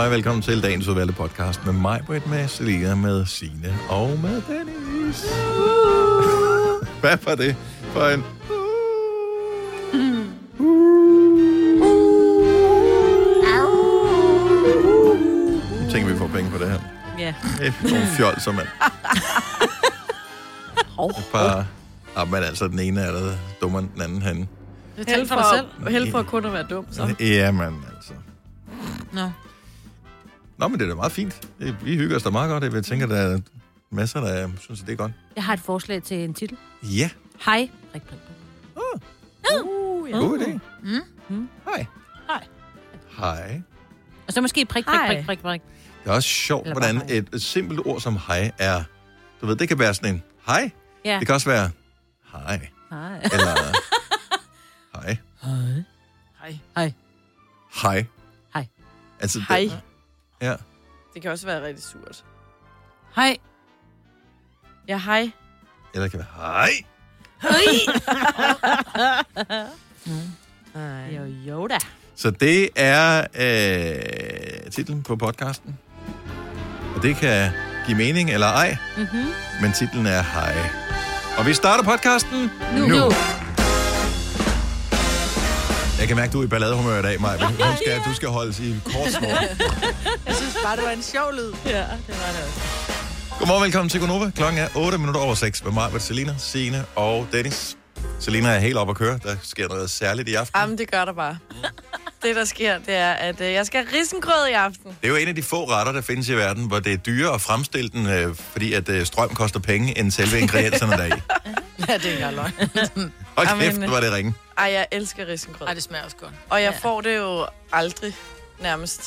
Halløj, velkommen til dagens udvalgte podcast med mig, Britt, med Selina, med Signe og med Dennis. Hvad var det for en... Jeg tænker, vi får penge på det her. Ja. Er nogle fjol, som man... Et par... Ah, men altså, den ene er der dummere end den anden henne. Det Held er for dig selv. for, held for kun at være dum, så. Jamen, altså. Nå. Nå, men det er da meget fint. Det- Vi hygger os da meget godt. Jeg tænker, der er masser, der synes, at det er godt. Jeg har et forslag til en titel. Ja, Hej. Prik, prik, prik. Uh, ja. god idé. Mm. Mm. Hej. Hej. Hej. Og så måske prik, prik, prik, prik, prik. Det er også sjovt, Eller hvordan et, et simpelt ord som hej er... Du ved, det kan være sådan en hej. Ja. Det kan også være hej. Hej. Eller hej. Hej. Hej. Hej. Hej. Hej. Altså, det- Hej. Ja. Det kan også være rigtig surt. Hej. Ja, hej. Eller det kan være hej. Hej. Jo, jo da. Så det er øh, titlen på podcasten. Og det kan give mening eller ej, Mm-hmm. men titlen er Hej. Og vi starter podcasten Nu. nu. Jeg kan mærke, du er i balladehumør i dag, Maja. Hun skal, du skal holdes i kort snor. Jeg synes bare, det var en sjov lyd. Ja, det var det også. Godmorgen, velkommen til Gonova. Klokken er 8 minutter over 6 med mig, Selina, Signe og Dennis. Selina er helt op at køre. Der sker noget særligt i aften. Jamen, det gør der bare. Det, der sker, det er, at øh, jeg skal have risengrød i aften. Det er jo en af de få retter, der findes i verden, hvor det er dyrere at fremstille den, øh, fordi at øh, strøm koster penge, end selve ingredienserne deri. Ja, det er ikke løgn. Jamen, kæft, øh, var det ringe. Ej, jeg elsker risengrød. Ej, det smager også godt. Og jeg Ja. får det jo aldrig, nærmest.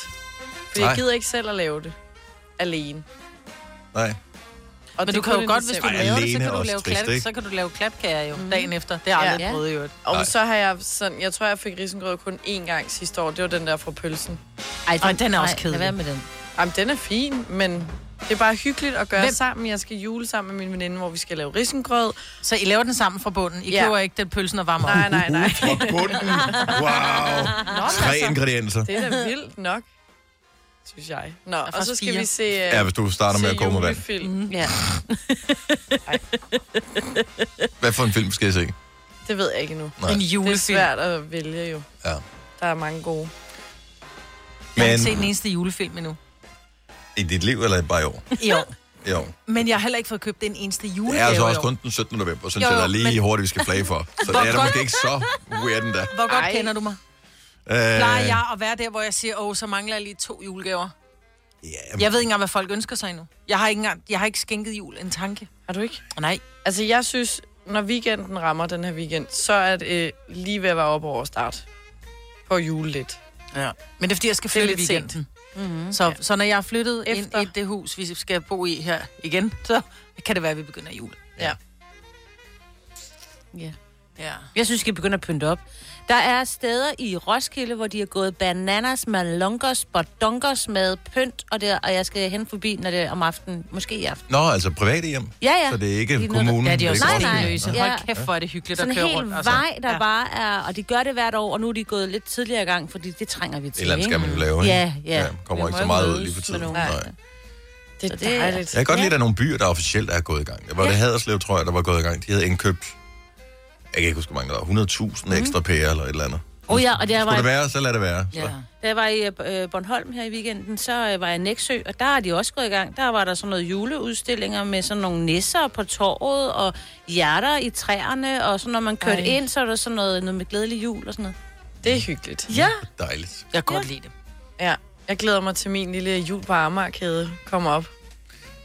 For jeg gider ikke selv at lave det. Alene. Nej. Og Men det du kan jo godt, hvis du. Ej, laver det, så kan, du lave trist, klap, så kan du lave klapkager jo Mhm. dagen efter. Det har jeg aldrig Ja. prøvet i øvrigt. Og Nej. så har jeg sådan, jeg tror, jeg fik risengrød kun én gang sidste år. Det var den der fra pølsen. Ej, Ej, den er også kedelig. Være med den. Jamen, den er fin, men det er bare hyggeligt at gøre Hvem- sammen. Jeg skal jule sammen med min veninde, hvor vi skal lave risengrød. Så I laver den sammen fra bunden. I Ja. køber ikke den pølsen og varmer Nej, op. nej, nej. Fra bunden. Wow. Tre ingredienser. Det er da vildt nok, synes jeg. Nå, og så faktisk skal fire. vi se, uh, Ja, hvis du starter med at koge med vand. julefilm. Mm. Ja. Hvad for en film skal jeg se? Det ved jeg ikke endnu. Nej. En Det er julefilm. svært at vælge jo. Ja. Der er mange gode. Jeg har Men ikke set den eneste julefilm endnu. I dit liv, eller bare i år? I år. Jo. Men jeg har heller ikke fået købt den eneste Det julegave er altså også kun den 17. november, jo, der er lige men- hurtigt, vi skal flage for. Så Hvor det er da måske ikke så weird endda. Hvor godt Ej. kender du mig? Øh, Plejer jeg at være der, hvor jeg siger, åh, så mangler jeg lige to julegaver? Ja, Jeg ved ikke engang, hvad folk ønsker sig endnu. Jeg har ikke, engang, jeg har ikke skænket jul en tanke. Har du ikke? Nej. Altså, jeg synes, når weekenden rammer den her weekend, så er det øh, lige ved at være op over start på jule lidt. Ja. Men det er, fordi jeg skal Det flytte weekenden. Mm-hmm. Så, så når jeg er flyttet. Efter. ind i det hus, vi skal bo i her igen, så kan det være, at vi begynder jul. Ja. Ja. Ja. Jeg synes, vi skal begynde at pynte op. Der er steder i Roskilde, hvor de har gået bananas, malungos, bodonkos med pynt, og, der, og jeg skal hen forbi, når det er om aftenen, måske i aften. Nå, altså private hjem. Ja, ja. Så det er ikke Det er noget, kommunen. Ja, de er det også Nej, nej. Roskilde. løse. Ja. Hold kæft, hvor er det hyggeligt Sådan at en køre rundt. altså. vej, der Ja. ja. bare er, og de gør det hvert år, og nu er de gået lidt tidligere i gang, fordi det trænger vi til. Et eller andet skal man jo lave, ikke? Ja, ja. kommer Vi ikke så meget ud lige for tiden. Nej. Det er det er- dejligt. Jeg kan godt Ja. lide, at der er nogle byer, der officielt er gået i gang. Var det Ja. Haderslev, tror jeg, der var gået i gang. De havde indkøbt, jeg kan ikke huske, hvor mange der var, 100.000 ekstra pærer eller et eller andet. Oh ja, og der Skulle var, det være, så lad det være. Så. Ja. da jeg var i øh, Bornholm her i weekenden, så øh, var jeg i Næksø, og der er de også gået i gang. Der var der sådan noget juleudstillinger med sådan nogle nisser på torvet, og hjerter i træerne, og så når man kørte Ej. ind, så er der sådan noget, noget med glædelig jul og sådan noget. Det er hyggeligt. Ja. Dejligt. Jeg kan godt lide det. Ja. Jeg glæder mig til min lille jul på Amagerkæde kommer op.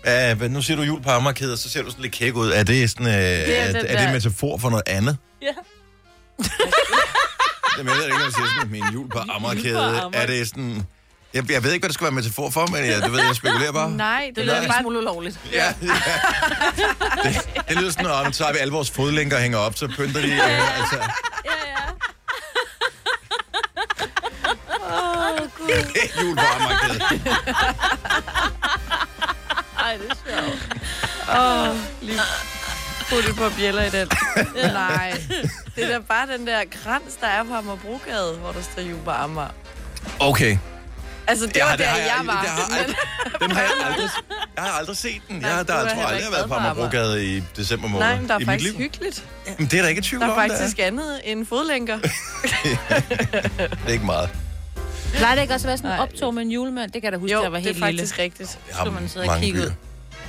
Ja, men nu siger du jul på Amagerkæde, så ser du sådan lidt kæk ud. Er det sådan, øh, er, er er, den er det en metafor for noget andet? Ja. Jamen, jeg ved ikke, hvad jeg siger sådan med en jul på Amagerkæde. Amager- Er det sådan... Jeg, jeg ved ikke, hvad det skal være metafor for, men jeg, du ved, jeg spekulerer bare. Nej, det Det lyder bare... smule ulovligt. Ja, ja. Det, det lyder sådan, at så har vi alle vores fodlænker og hænger op, så pynter de. Øh, altså, Ja, ja. jul på Amagerkæde. Ej, det er sjovt. Åh, lige putte på bjæller i den. Nej, det er da bare den der krans, der er på Amagerbrogade, hvor der står på Amager. Okay. Altså, det Ja, var det der, har jeg, aldrig- var. det har aldrig- Den har jeg aldrig, jeg har aldrig set den. Jeg, der, er jeg tror aldrig, jeg har været på Amagerbrogade i december måned Nej, men der er faktisk hyggeligt. Men det er der ikke et tvivl Der er om, faktisk andet end fodlænker. det er. Det er ikke meget. Plejer det ikke også at være sådan en optog med en julemand? Det kan jeg da huske, Jo, da jeg var det er helt lille. faktisk rigtigt. Jeg Skulle man sidde og mange kigge ud?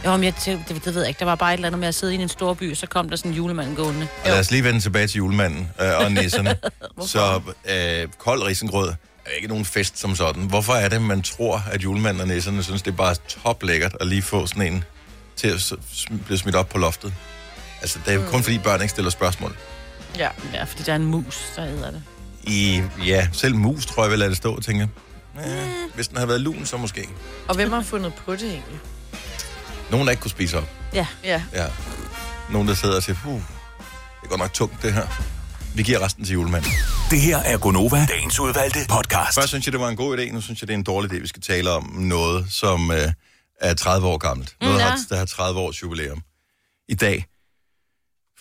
Jo, men jeg tænkte, det, det ved jeg ikke. Der var bare et eller andet med at sidde i en stor by, så kom der sådan en julemand gående. Og lad os lige vende tilbage til julemanden øh, og nisserne. så øh, kold risengrød er ikke nogen fest som sådan. Hvorfor er det, man tror, at julemanden og nisserne synes, det er bare top lækkert at lige få sådan en til at blive smidt op på loftet? Altså, det er jo kun fordi børn ikke stiller spørgsmål. Ja. Ja, fordi der er en mus, der æder det. I, ja, selv mus tror jeg vil lade det stå, tænker jeg. Ja, hvis den havde været lun, så måske. Og hvem har fundet på det egentlig? Nogen, der ikke kunne spise op. Ja. Ja. Ja. Nogen, der sidder og siger, puh, det er godt nok tungt, det her. Vi giver resten til julemanden. Det her er Gonova, dagens udvalgte podcast. Først synes jeg, det var en god idé. Nu synes jeg, det er en dårlig idé. Vi skal tale om noget, som øh, er 30 år gammelt. Noget, Mm, ja. der har 30 års jubilæum i dag.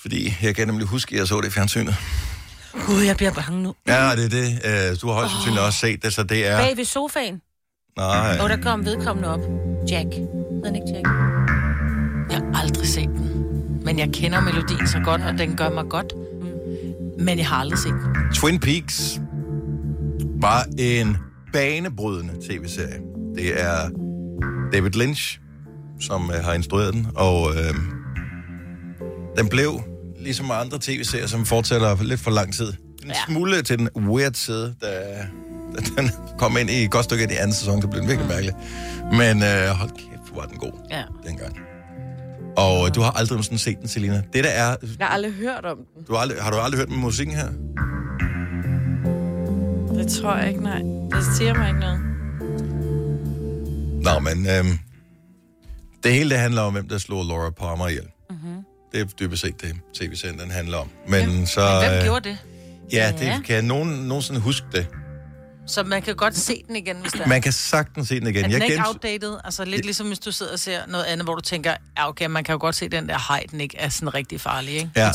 Fordi jeg kan nemlig huske, at jeg så det i fjernsynet. Gud, jeg bliver bange nu. Ja, det er det. Øh, du har højst sandsynligt også set det, så det er... Bag ved sofaen. Nej, Og der kom vedkommende op. Jack. Hed han ikke Jack? Men jeg kender melodien så godt, og den gør mig godt. Men jeg har aldrig set den. Twin Peaks var en banebrydende tv-serie. Det er David Lynch, som øh, har instrueret den, og øh, den blev, ligesom andre tv-serier, som fortsætter lidt for lang tid, en ja. smule til den weird side, da, da den kom ind i et godt stykke af de anden sæson, så blev den virkelig mærkelig. Men øh, hold kæft, hvor var den god Ja. dengang. Og øh, du har aldrig sådan set den, Selina. Det der er... Jeg har aldrig hørt om den. Du har, aldrig, har du aldrig hørt med musikken her? Det tror jeg ikke, nej. Det siger mig ikke noget. Nå, men øhm, det hele det handler om, hvem der slog Laura Palmer ihjel. Mm-hmm. Det er dybest set det, tv-serien den handler om. Men så... Hvem øh, gjorde det? Ja, Ja. det kan nogen nogensinde huske det. Så man kan godt se den igen, hvis der Man kan sagtens se den igen. Er den ikke gens- outdated? Altså lidt ligesom hvis du sidder og ser noget andet, hvor du tænker, ja okay, man kan jo godt se den der hej, den ikke er sådan rigtig farlig, ikke? Ja.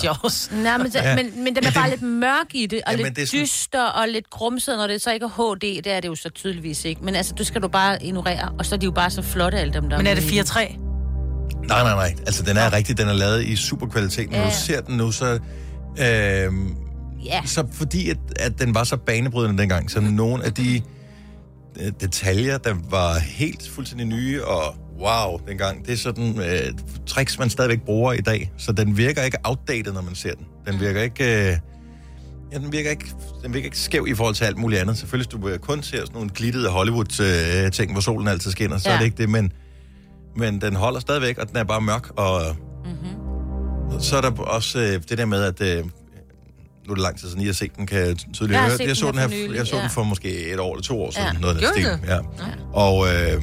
Nej, men, Ja. ja. men, men den er bare lidt mørk i det, og Jamen, lidt det sådan- dyster og lidt grumset, når det så ikke er HD, det er det jo så tydeligvis ikke. Men altså, du skal du bare ignorere, og så er de jo bare så flotte, alle dem der. Men er det med i den. 4-3? Nej, nej, nej. Altså, den er rigtig, den er lavet i super kvalitet. Når Ja. du ser den nu, så... Øhm, Ja. så fordi, at, at den var så banebrydende dengang, så nogle af de øh, detaljer, der var helt fuldstændig nye, og wow, dengang, det er sådan øh, tricks, man stadigvæk bruger i dag. Så den virker ikke outdated, når man ser den. Den virker ikke... Øh, Ja, den virker, ikke, den virker ikke skæv i forhold til alt muligt andet. Selvfølgelig, hvis du øh, kun ser sådan nogle glittede Hollywood-ting, hvor solen altid skinner, så. Ja. er det ikke det, men, men den holder stadigvæk, og den er bare mørk, og mm-hmm. så er der også øh, det der med, at øh, nu er det lang tid siden, jeg har set den, kan jeg tydeligt Jeg høre. Jeg så den den, her for nylig, jeg så den ja. for måske et år eller to år siden. Ja. Noget af den Gjorde stil. du Ja. Og øh,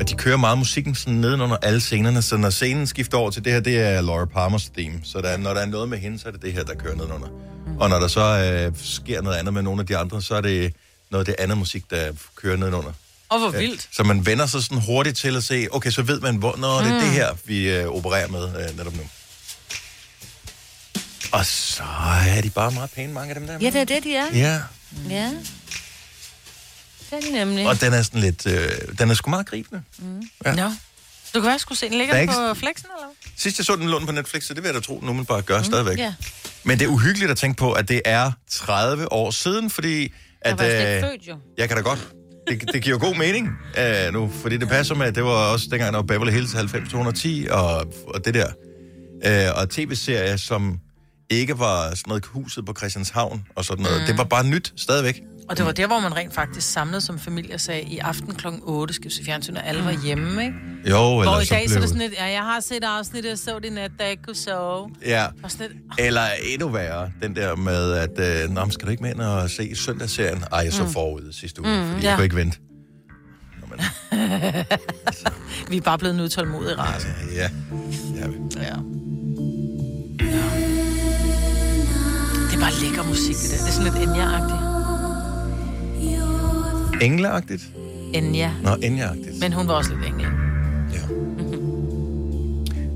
at de kører meget musikken sådan nedenunder alle scenerne, så når scenen skifter over til det her, det er Laura Palmers theme. Så der, er- når der er noget med hende, så er det det her, der kører nedenunder. Mm. Og når der så øh, sker noget andet med nogle af de andre, så er det noget af det andet musik, der kører nedenunder. Og hvor vildt. Så man vender sig sådan hurtigt til at se, okay, så ved man, hvor når det er det her, vi øh, opererer med øh, netop nu. Og så er de bare meget pæne, mange af dem der. Ja, det er det, de er. Ja, Ja. Det er de nemlig. og den er sådan lidt, øh, den er sgu meget gribende. Ja. Nå. Du kan være, skulle se den. Ligger er den ikke- på flexen, eller? Sidst jeg så den lån på Netflix, så det vil jeg da tro, nu man bare gør mm, stadigvæk. Ja. Men det er uhyggeligt at tænke på, at det er 30 år siden, fordi... Jeg At, var slet øh, født, jo. Jeg kan da godt. Det, det giver god mening uh, nu, fordi det passer med, at det var også dengang, der var Beverly Hills 90210 og, og det der. Uh, og tv-serier, som ikke var sådan noget huset på Christianshavn og sådan noget. Mm. Det var bare nyt stadigvæk. Og det var der, hvor man rent faktisk samlede som familie og sagde, i aften kl. 8 skal vi se fjernsyn, og alle var hjemme, ikke? Jo, Hvor eller i så dag så er blev... det sådan lidt, ja, jeg har set afsnit, jeg så det i nat, da jeg ikke kunne sove. Ja, Og lidt, eller endnu værre, den der med, at øh, Nå, skal du ikke med ind og se søndagsserien? Ej, jeg så mm. forud sidste uge, mm, fordi ja. jeg ja. kunne ikke vente. Nå, men, vi er bare blevet en utålmodig race. ja, ja. Ja. Det er bare lækker musik, det der. Det er sådan lidt Enya-agtigt. Engleagtigt? Enya. Nå, Enya-agtigt. Men hun var også lidt engel. Ja.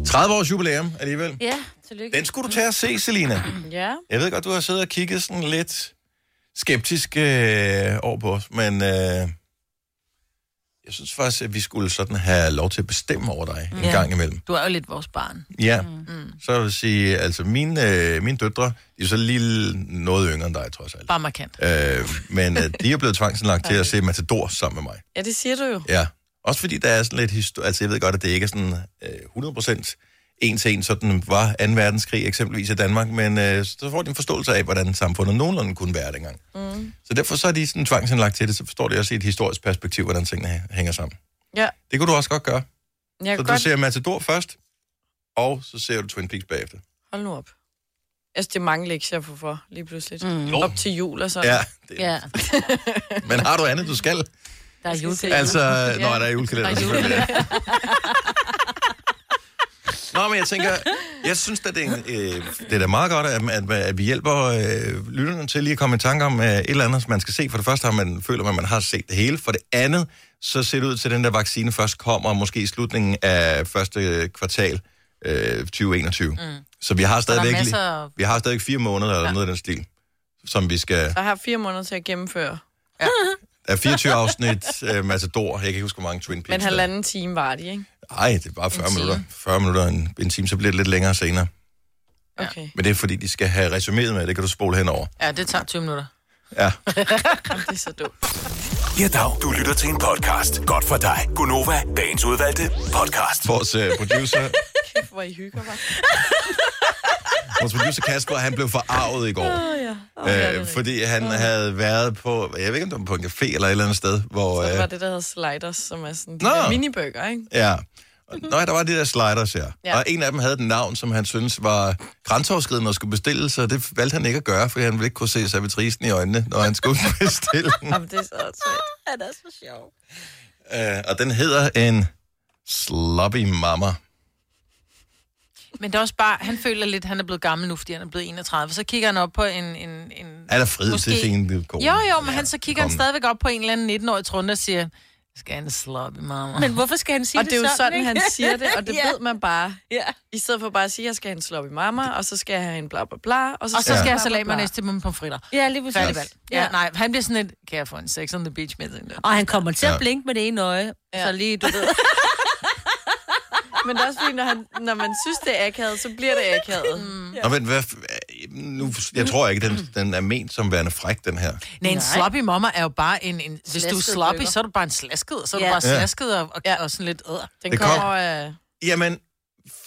30 års jubilæum alligevel. Ja, tillykke. Den skulle du tage og se, Selina. Ja. Jeg ved godt, du har siddet og kigget sådan lidt skeptisk øh, over på os, men øh, Jeg synes faktisk, at vi skulle sådan have lov til at bestemme over dig en Ja. gang imellem. Du er jo lidt vores barn. Ja, mm. så vil jeg sige, altså mine, øh, mine døtre, de er så lige noget yngre end dig, trods alt. Bare markant. Øh, men øh, de er blevet tvangsindlagt til at se Matador sammen med mig. Ja, det siger du jo. Ja, også fordi der er sådan lidt historie, altså jeg ved godt, at det ikke er sådan øh, 100% en til en, sådan var 2. verdenskrig eksempelvis i Danmark, men øh, så får de en forståelse af, hvordan samfundet nogenlunde kunne være dengang. Mm. Så derfor så er de sådan tvangsindlagt til det, så forstår de også i et historisk perspektiv, hvordan tingene hæ- hænger sammen. Ja, Det kunne du også godt gøre. jeg Så kan du godt... ser Matador først, og så ser du Twin Peaks bagefter. Hold nu op. Altså, det er mange lektier for, for lige pludselig. Mm. Op til jul og sådan. Ja, det, Ja, men har du andet, du skal? der er julekalender. Altså, ja. når der er julekalender. Der er selvfølgelig. Nå, men jeg tænker, jeg synes, at det er, en, øh, det er da meget godt, at, at, at vi hjælper øh, lytterne til lige at komme i tanke om øh, et eller andet, man skal se. For det første har man, føler man, at man har set det hele. For det andet, så ser det ud til, at den der vaccine først kommer, måske i slutningen af første kvartal øh, 2021. Mm. Så vi har stadigvæk, masser- vi har stadigvæk fire måneder eller ja. noget af den stil, som vi skal... Jeg har fire måneder til at gennemføre. Der er 24 afsnit øh, Matador. Jeg kan ikke huske, hvor mange Twin Peaks Men halvanden time var de, ikke? Nej, det er bare 40 time. minutter. 40 minutter en, en time, så bliver det lidt længere senere. Okay. Men det er fordi, de skal have resumeret med, det kan du spole henover. Ja, det tager 20 minutter. Ja. Det er så dumt. Ja, dag. Du lytter til en podcast. Godt for dig. Gunova, dagens udvalgte podcast. Vores uh, producer, Kæft, hvor I hygger mig. vores producer Kasper, han blev forarvet i går. Åh, ja. Ja, er Øh, fordi han havde været på, jeg ved ikke om det var på en café eller et eller andet sted, hvor... Så var Øh, det, der hedder sliders, som er sådan de Nå. der ikke? ja. Og, Nå, der var de der sliders, ja. ja. Ja. Og en af dem havde et navn, som han synes var grænseoverskridende og skulle bestille, så det valgte han ikke at gøre, fordi han ville ikke kunne se servitrisen i øjnene, når han skulle bestille den. Jamen, det er så åndssvagt. Han er så sjov. Øh, og den hedder en Sloppy Mama. Men det er også bare, han føler lidt, at han er blevet gammel nu, fordi han er blevet 31. Så kigger han op på en... en, en Er der frid Måske- til sin kone? jo, jo, men han, så kigger han kom. stadigvæk op på en eller anden 19-årig trunde og siger, skal han sloppy, mamma? Men hvorfor skal han sige Og det er jo sådan, ikke? han siger det, og det Ja. ved man bare. Ja. I stedet for bare at sige, at jeg skal have en slop i mamma, og så skal jeg have en bla bla bla, og så, Og så skal Ja. jeg salat med næste med pomfritter. Ja, lige præcis. Færdig valg. Ja, Ja. nej, han bliver sådan lidt, kan jeg få en sex on the beach med den? Og han kommer til at Ja. blinke med det ene øje. Ja. Så lige, du ved. Men det er også fordi, når, han, når man synes, det er akavet, så bliver det akavet. Mm. Nå, men hvad, nu, jeg tror ikke, den, den er ment som værende fræk, den her. Nej, en sloppy mamma er jo bare en... en hvis du er sloppy, så er du bare en slasket, og så er du Ja. bare Ja. slasket og, og, Ja. og sådan lidt... Øh. Den Det kom- kommer af... Jamen,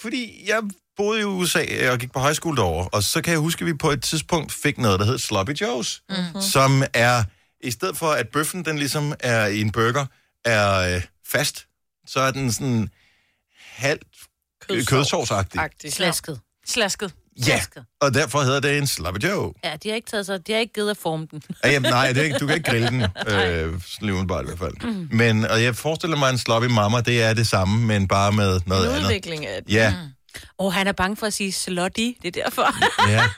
fordi jeg boede i USA og gik på højskole derovre, og så kan jeg huske, at vi på et tidspunkt fik noget, der hed Sloppy Joe's, mm-hmm. som er, i stedet for at bøffen, den ligesom er i en burger, er øh, fast, så er den sådan halvt kødsovsagtig. Agtig. Slasket. Slasket. Ja, Slasket. og derfor hedder det en Sloppy Joe. Ja, de har ikke taget sig, de har ikke givet at forme den. Ja, jamen, nej, det er ikke, du kan ikke grille den, øh, sådan lige umiddelbart i hvert fald. Men, og jeg forestiller mig, en sloppy mamma, det er det samme, men bare med noget En andet. udvikling af det. Ja, Og oh, han er bange for at sige slutty, det er derfor. ja.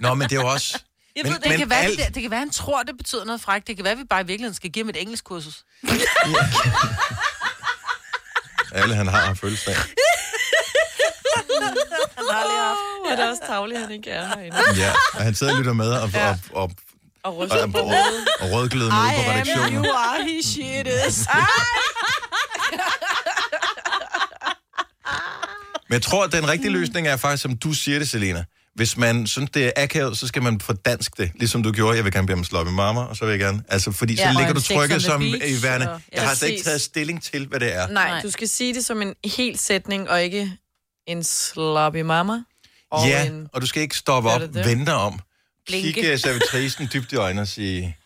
Nå, men det er jo også... Jeg men, ved det Det men kan, være, alt, det, det kan være, han tror, det betyder noget frækt. Det kan være, vi bare i virkeligheden skal give ham et engelsk kursus. alle han har har fødselsdag. Han har lige haft. Ja, det er også tavligt, han ikke er herinde. Ja, og han sidder og lytter med og, Ja. og, og, Og og, ryster og, på og, og rødglødende ude på redaktionen. are, he shit is. Men jeg tror, at den rigtige løsning er faktisk, som du siger det, Selena. Hvis man synes, det er akavet, så skal man få dansk det, ligesom du gjorde. Jeg vil gerne blive med sloppy mamma, og så vil jeg gerne... Altså, fordi så Ja, og ligger du trykket som Beach, i værende. og- Jeg har slet ikke taget stilling til, hvad det er. Nej, Nej. du skal sige det som en hel sætning, og ikke en sloppy mamma. Og Ja, en... og du skal ikke stoppe op, det det? vente om, Blinke. kigge servitrisen dybt i øjnene og sige,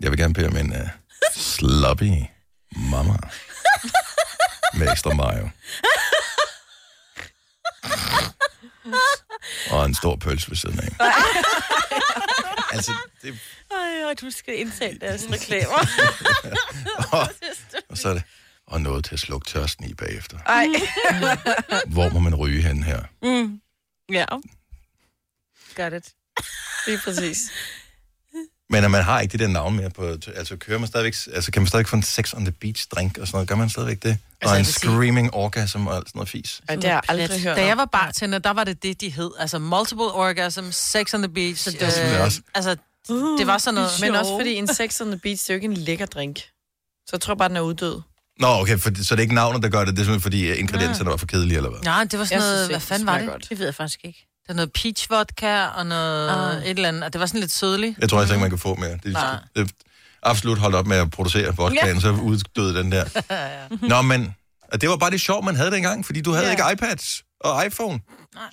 jeg vil gerne bede om en uh, sloppy mamma med ekstra mayo. og en stor pølse ved siden af. altså, det, Ej, og du skal indtale deres reklamer. og så er det, og noget til at slukke tørsten i bagefter. Ej, Hvor må man ryge hen her? ja. Got it. lige præcis. Men at man har ikke det der navn mere på, altså kører man stadigvæk, altså kan man stadigvæk få en sex on the beach drink og sådan noget, gør man stadigvæk det? Altså, og en vil sige- screaming orgasm og alt sådan noget fis. Ej, det har jeg aldrig hørt Da jeg var bartender, der var det det, de hed. Altså multiple orgasm, sex on the beach. Så det var selvfølgelig også- Altså, det var sådan noget... Men også fordi en sex on the beach, det er jo ikke en lækker drink. Så jeg tror bare, den er uddød. Nå, okay, for, så det er ikke navnet, der gør det. Det er simpelthen fordi øh, ingredienserne var for kedelige, eller hvad? Nej, det var sådan Jeg noget, synes hvad fanden det var det? godt. Det ved jeg faktisk ikke. Det er noget peach vodka og noget Ah. et eller andet, og det var sådan lidt sødligt. Jeg tror altså ikke, man kan få mere. Det, det absolut holdt op med at producere vodkaen, ja. så uddøde den der. Nå, men og det var bare det sjov, man havde dengang, fordi du havde Ja. ikke iPads og iPhone.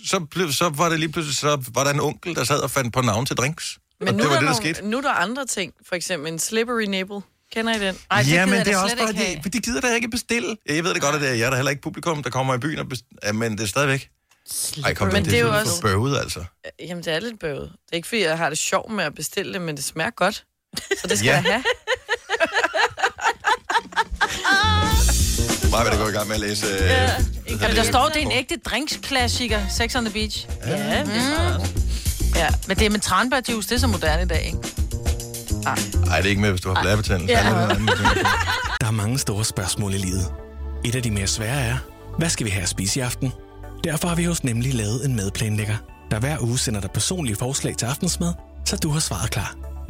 Så, blev, så var det lige pludselig, så var der en onkel, der sad og fandt på navn til drinks. Men og nu, det var er det, der nogle, skete. nu er der andre ting. For eksempel en slippery nipple. Kender I den? Ej, det ja, men det er også bare, de, de gider da ikke bestille. Jeg ved det godt, at det er jeg, der er heller ikke publikum, der kommer i byen, og best- ja, men det er stadigvæk... Ej, kom, Men det, det er jo også- bøvet, altså. Jamen, det er lidt bøvet. Det er ikke, fordi jeg har det sjovt med at bestille det, men det smager godt. Så det skal Ja. jeg have. Bare vil det gå i gang med at læse... Øh, ja, Jamen, der står, det er en ægte drinksklassiker, Sex on the Beach. Ja, det Ja. Men det er med tranbærjuice, det er så moderne i dag, ikke? Nej, det er ikke med, hvis du har blærebetændelse. Ja. Der er mange store spørgsmål i livet. Et af de mere svære er, hvad skal vi have at spise i aften? Derfor har vi hos Nemlig lavet en madplanlægger, der hver uge sender dig personlige forslag til aftensmad, så du har svaret klar.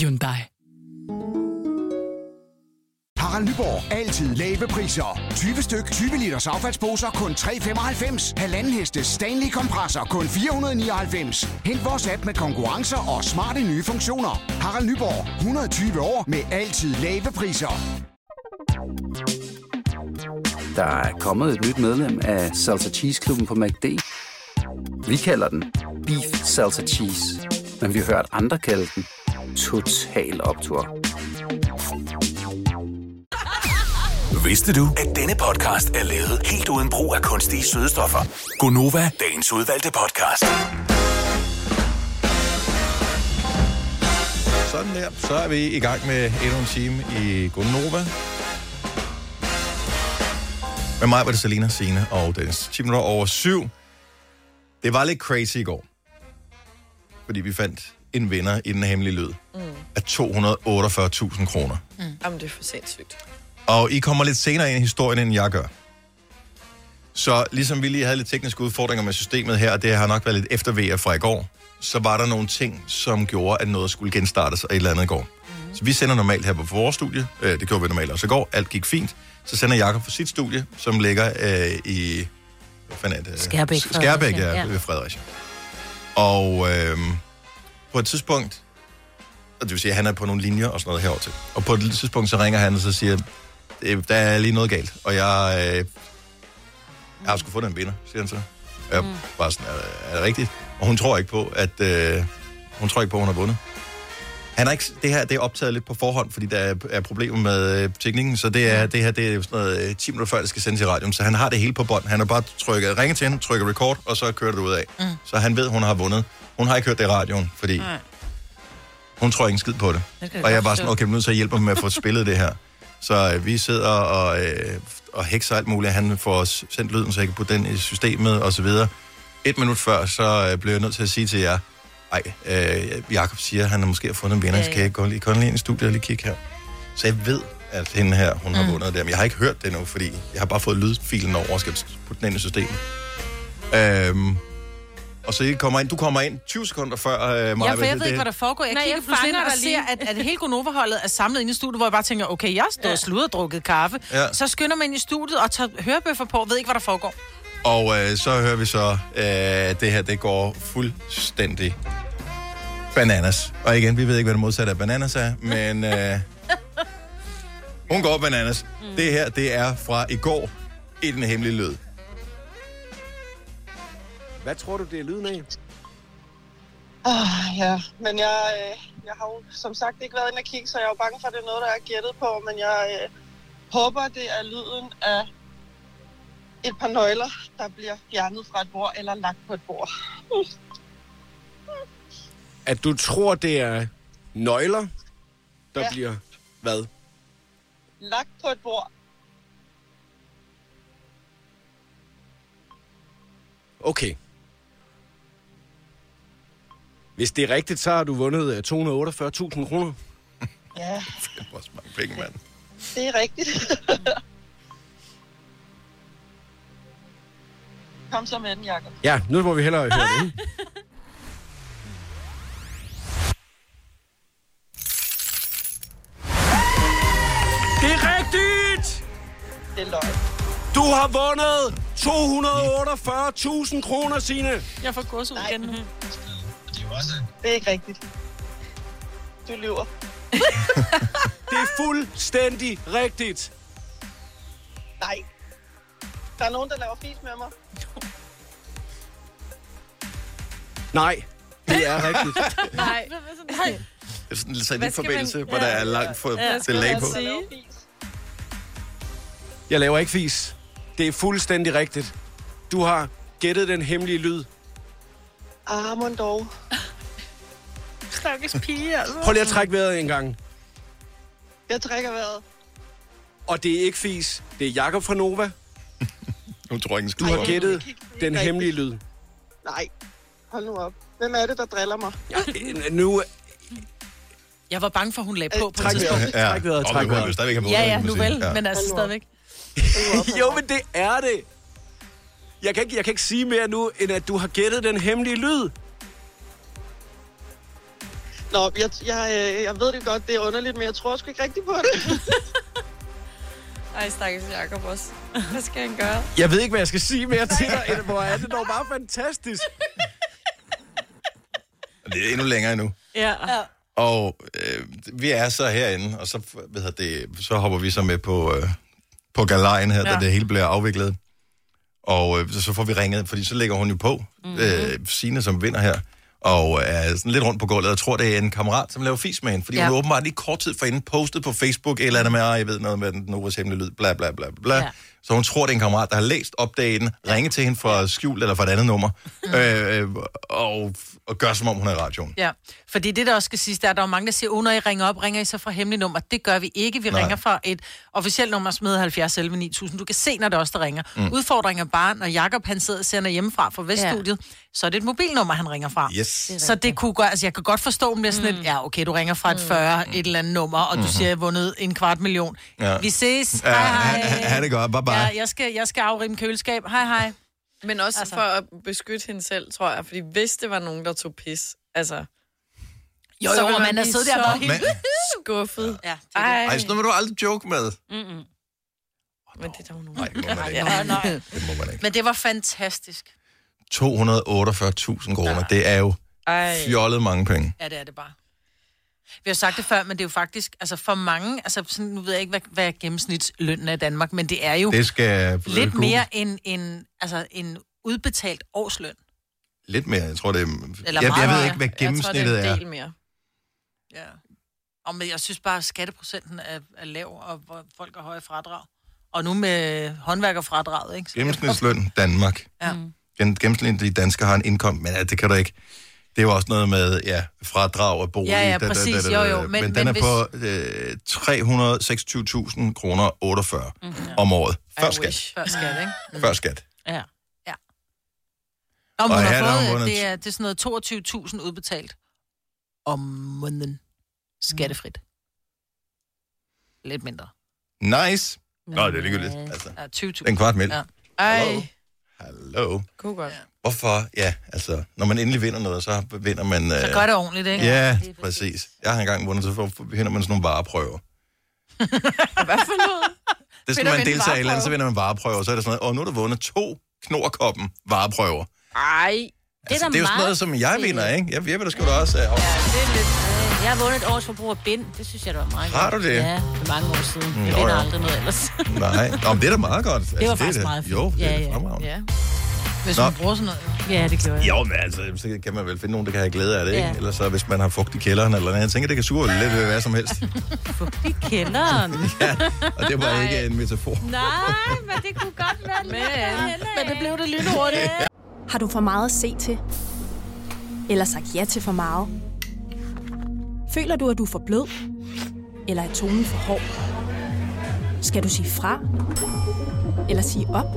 Hyundai. Harald Nyborg. Altid lave priser. 20 styk, 20 liters affaldsposer kun 3,95. Halvanden heste Stanley kompresser kun 499. Hent vores app med konkurrencer og smarte nye funktioner. Harald Nyborg. 120 år med altid lave priser. Der er kommet et nyt medlem af Salsa Cheese Klubben på MACD. Vi kalder den Beef Salsa Cheese, men vi har hørt andre kalde den Total Optor. Vidste du, at denne podcast er lavet helt uden brug af kunstige sødestoffer? Gonova, dagens udvalgte podcast. Sådan der. Så er vi i gang med endnu en time i Gonova. Med mig var det Selina, Signe og Dennis. 10 minutter over syv. Det var lidt crazy i går. Fordi vi fandt en vinder i den hemmelige lyd mm. af 248.000 kroner. Jamen, det er for sindssygt. Og I kommer lidt senere ind i historien, end jeg gør. Så ligesom vi lige havde lidt tekniske udfordringer med systemet her, og det har nok været lidt eftervejer fra i går, så var der nogle ting, som gjorde, at noget skulle genstartes og et eller andet i går. Mm. Så vi sender normalt her på vores studie. Øh, det gjorde vi normalt også i går. Alt gik fint. Så sender Jakob for sit studie, som ligger øh, i... Hvad fanden er det? Skærbæk, Skærbæk, ja, ja. ved Fredericia. Og øh, på et tidspunkt, og det vil sige, at han er på nogle linjer og sådan noget herover til. Og på et tidspunkt, så ringer han og så siger, "Øh, der er lige noget galt, og jeg, øh, jeg har sgu fundet en vinder, siger han så. Jeg mm. bare sådan, er, er det rigtigt? Og hun tror ikke på, at øh, hun tror ikke på, at hun har vundet. Han er ikke, det her det er optaget lidt på forhånd, fordi der er, er problemer med øh, teknikken, så det, er, det her det er sådan noget øh, 10 minutter før, det skal sendes i radioen, så han har det hele på bånd. Han har bare trykket, ringet til hende, trykker record, og så kører det ud af. Mm. Så han ved, hun har vundet. Hun har ikke hørt det i radioen, fordi Nej. hun tror ikke en skid på det. Det kan Og jeg er bare sådan, okay, vi er nødt til at hjælpe ham med at få spillet det her. Så øh, vi sidder og, øh, og hekser alt muligt. Han får os sendt lyden, så jeg kan putte den i systemet og så videre. Et minut før, så øh, blev jeg nødt til at sige til jer, ej, øh, Jacob siger, at han har måske fundet en vinder. Ja. Skal jeg gå lige, lige ind i studiet og lige kigge her? Så jeg ved, at hende her, hun har Mm. vundet det. Men jeg har ikke hørt det endnu, fordi jeg har bare fået lydfilen over og skal putte den ind i systemet. Øhm, og så I kommer ind, du kommer ind 20 sekunder før øh, mig. Ja, for jeg ved ikke, hvad der foregår. Jeg Nej, kigger jeg pludselig ind og ser, at, at hele Gonova-holdet er samlet inde i studiet, hvor jeg bare tænker, okay, jeg står og sluder og drukket kaffe. Ja. Så skynder man ind i studiet og tager hørebøffer på, ved ikke, hvad der foregår. Og øh, så hører vi så, øh, at det her, det går fuldstændig bananas. Og igen, vi ved ikke, hvad det modsatte af bananas er, men øh, hun går bananas. Mm. Det her, det er fra i går i den hemmelige lyd. Hvad tror du, det er lyden af? Ah, ja, men jeg, øh, jeg har jo som sagt ikke været inde og kigge, så jeg er jo bange for, at det er noget, der er gættet på, men jeg øh, håber, det er lyden af et par nøgler, der bliver fjernet fra et bord eller lagt på et bord. At du tror, det er nøgler, der Ja. bliver hvad? Lagt på et bord. Okay. Hvis det er rigtigt, så har du vundet øh, 248.000 kroner. Ja, Det er også mange penge, mand. det er rigtigt. Kom så med den, Jacob. Ja, nu må vi hellere høre det. ikke? Det er rigtigt! Det er løgn. Du har vundet 248.000 kroner, Signe. Jeg får gås ud igen nu. Det er ikke rigtigt. Du lyver. Det er fuldstændig rigtigt. Nej. Der er nogen, der laver fis med mig. Nej, det er rigtigt. Nej. Det er sådan lidt Hvad skal forbindelse, man- hvor der er langt for Ja, delay på. sige? Jeg laver ikke fis. Det er fuldstændig rigtigt. Du har gættet den hemmelige lyd. Ah, mon dog. Stakkels pige, altså. Prøv lige at trække vejret en gang. Jeg trækker vejret. Og det er ikke fis. Det er Jakob fra Nova. Nu tror jeg ikke, Du har gættet den hemmelige lyd. Nej. Hold nu op. Hvem er det, der driller mig? Ja, nu... Jeg var bange for, hun lagde på på et Træk tidspunkt. vejret, træk vejret, træk vejret. stadigvæk have Ja, ja, nu vel, Ja. men altså stadigvæk. Jo, men det er det. Jeg kan, ikke, jeg kan ikke sige mere nu, end at du har gættet den hemmelige lyd. Nå, jeg, jeg, øh, jeg ved det godt, det er underligt, men jeg tror sgu ikke rigtigt på det. Ej, stakkels Jacob også. Hvad skal han gøre? Jeg ved ikke, hvad jeg skal sige mere til dig, end hvor er det dog bare fantastisk. Det er endnu længere endnu. Ja. Og øh, vi er så herinde, og så, hvad hedder det, så hopper vi så med på, øh, på galejen her, ja. da det hele bliver afviklet. Og øh, så får vi ringet, fordi så lægger hun jo på, mm-hmm. øh, Signe, som vinder her, og er sådan lidt rundt på gulvet, og tror, det er en kammerat, som laver fis med hende, fordi ja. Hun åbenbart lige kort tid forinden postet på Facebook, eller andet med, jeg ved noget med den Novas hemmelige lyd, bla bla bla bla. Ja. Så hun tror, det er en kammerat, der har læst opdagen, ringet til hende fra skjul eller fra et andet nummer, Mm. øh, og, og gør som om hun er i radioen. Ja, fordi det, der også skal siges, der er, der er mange, der siger, oh, når I ringer op, ringer I så fra hemmelige nummer. Det gør vi ikke. Vi Nej. Ringer fra et officielt nummer, som hedder 70 11 9000. Du kan se, når det os, der ringer. Mm. Udfordringen er bare, når Jakob han sidder og sender hjemmefra fra Veststudiet, ja. så er det et mobilnummer, han ringer fra. Yes. Så det kunne godt, altså jeg kan godt forstå, om det er sådan mm. et, ja okay, du ringer fra et 40, et eller andet nummer, og du Mhm. siger, jeg har vundet en kvart million. Ja. Vi ses. Ja, hej, hej. ha- ha' det godt. Bye, bye. Ja, jeg skal, jeg skal afrime køleskab. Hej, hej. Men også Altså. for at beskytte hende selv, tror jeg. Fordi hvis det var nogen, der tog pis, altså... Jo, så jo, ville og man er siddet der og så været helt skuffet. Ja, det Ej, Ej, sådan noget vil du aldrig joke med. Mm-mm. men det er der jo nogen. Nej, det må man ikke. Ja, nej. Det må man ikke. Men det var fantastisk. 248.000 kroner, ja. det er jo fjollet mange penge. Ja, det er det bare. Vi har sagt det før, men det er jo faktisk, altså for mange, altså sådan, nu ved jeg ikke, hvad, hvad gennemsnitslønnen er i Danmark, men det er jo Det skal... lidt Google. mere end en, altså en udbetalt årsløn. Lidt mere, jeg tror det er... Eller jeg, jeg ved ikke, hvad Jeg tror, det gennemsnittet er en del mere. Ja. Og men jeg synes bare, at skatteprocenten er, er lav, og hvor folk har høje fradrag. Og nu med håndværkerfradraget, ikke? Så- Gennemsnitsløn Danmark. Ja. Gen- Gennemsnitlige danskere har en indkomst, men ja, det kan du ikke. Det er jo også noget med, ja, fradrag og bolig. Ja, ja, da, da, præcis. da, da, Jo, jo, Men, men- den men er på øh, 326.000 kroner 48 mm, om året. Før I skat. wish. Før skat, ikke? Mm. Før skat. Ja. Om Og hun har fået, det er, det er sådan noget 22.000 udbetalt om måneden. Skattefrit. Lidt mindre. Nice. Nå, det er ligegyldigt. Altså, Ja, 20.000. det er en kvart mænd. Ja. Ej, Hallo. kunne godt. Hvorfor? Ja, altså, når man endelig vinder noget, så vinder man... Så øh, gør det ordentligt, ikke? Ja, præcis. Jeg har engang vundet, så vinder man sådan nogle vareprøver. Hvad for noget? Det skal Vinder man deltage i eller så vinder man vareprøver. Så er det sådan noget, åh, nu har du vundet to knorkoppen vareprøver. Ej, Det er, Altså, da det er jo sådan noget, som jeg vinder, ikke? Jeg, jeg vil da sgu da også... Øh, Ja, det er lidt... øh, Jeg har vundet et års forbrug af bind. Det synes jeg, det var meget Har du det? Ja, for mange år siden. Mm, Jeg vinder ja. aldrig noget ellers. nej, Nå, men det er da meget godt. Altså, Det var er faktisk da- meget fint. Jo, det Ja, er ja. fremragende. ja. Hvis Nå. man bruger sådan noget. Ja, det gjorde jeg. Jo, men altså, så kan man vel finde nogen, der kan have glæde af det, ikke? Ja. Ellers så, hvis man har fugt i kælderen eller noget. Jeg tænker, det kan sure lidt ved hvad som helst. I kælderen. ja, og det var ikke en metafor. Nej, men det kunne godt være lidt. Men det blev det lynhurtigt. Har du for meget at se til? Eller sagt ja til for meget? Føler du, at du er for blød? Eller er tonen for hård? Skal du sige fra? Eller sige op?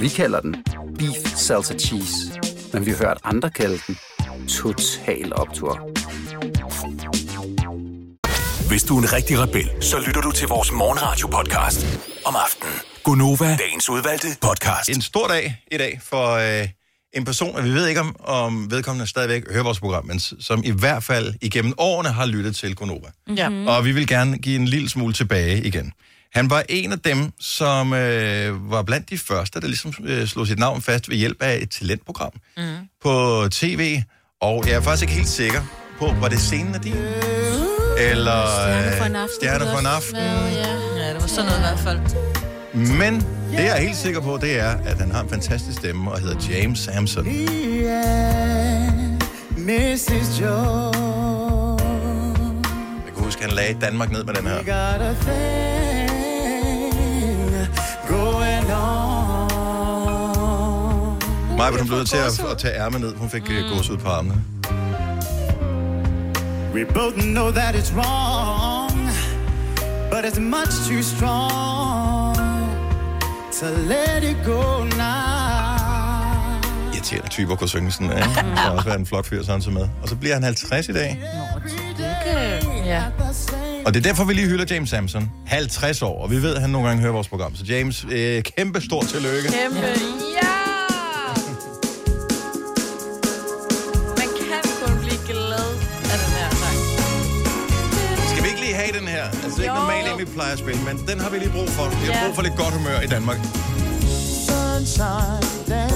Vi kalder den Beef Salsa Cheese, men vi har hørt andre kalde den Total Optor. Hvis du er en rigtig rebel, så lytter du til vores morgenradio-podcast om aftenen. Gunova, dagens udvalgte podcast. En stor dag i dag for øh, en person, og vi ved ikke, om, om vedkommende stadigvæk hører vores program, men som i hvert fald igennem årene har lyttet til Gonova. Ja. Mm. Og vi vil gerne give en lille smule tilbage igen. Han var en af dem, som øh, var blandt de første, der ligesom øh, slog sit navn fast ved hjælp af et talentprogram Mm. på tv. Og jeg er faktisk ikke helt sikker på, var det scenen af din? Eller Stjerne for en øh, aften. Stjerne kunne for en aften. ja, det var sådan noget i hvert fald. Men det jeg er helt sikker på, det er, at han har en fantastisk stemme og hedder James Samson. Mrs. Jones. Jeg kan huske, han lagde Danmark ned med den her. Going on. Maja, hun blev nødt til at, at tage ærmet ned. Hun fik mm. gås ud på armene. We both know that it's wrong, but it's much too strong to let it go now. Irriterende typer kunne synge sådan, ikke? Det har også været en flot fyr, sådan som med. Og så bliver han 50 i dag. Ja. Og det er derfor, vi lige hylder James Samson. 50 år, og vi ved, at han nogle gange hører vores program. Så James, øh, kæmpe stort tillykke. Kæmpe, ja! Man kan kun blive glad af den her sang. Skal vi ikke lige have den her? Altså, det er ikke normalt, en, vi plejer at spille, men den har vi lige brug for. Vi har brug for lidt godt humør i Danmark. Sunshine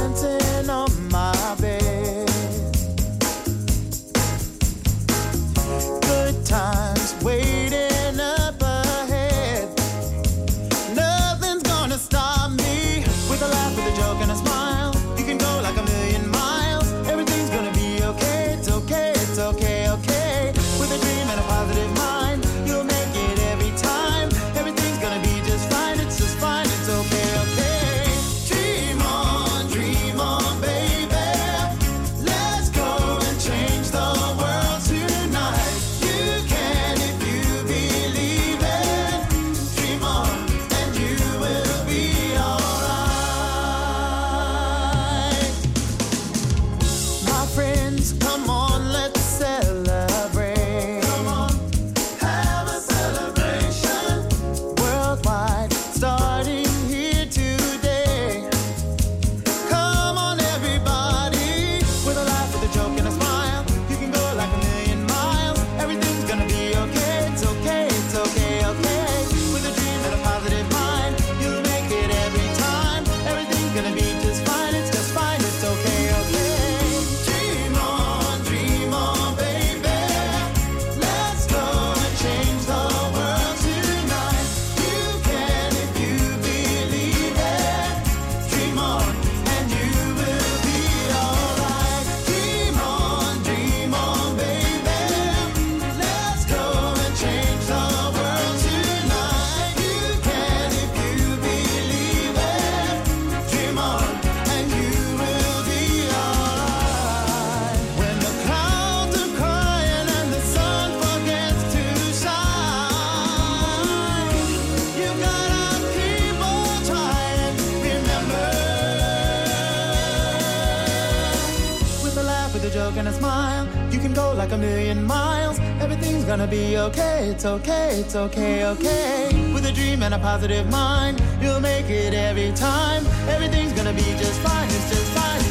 It's okay. It's okay. Okay. With a dream and a positive mind, you'll make it every time. Everything's gonna be just fine. It's just fine.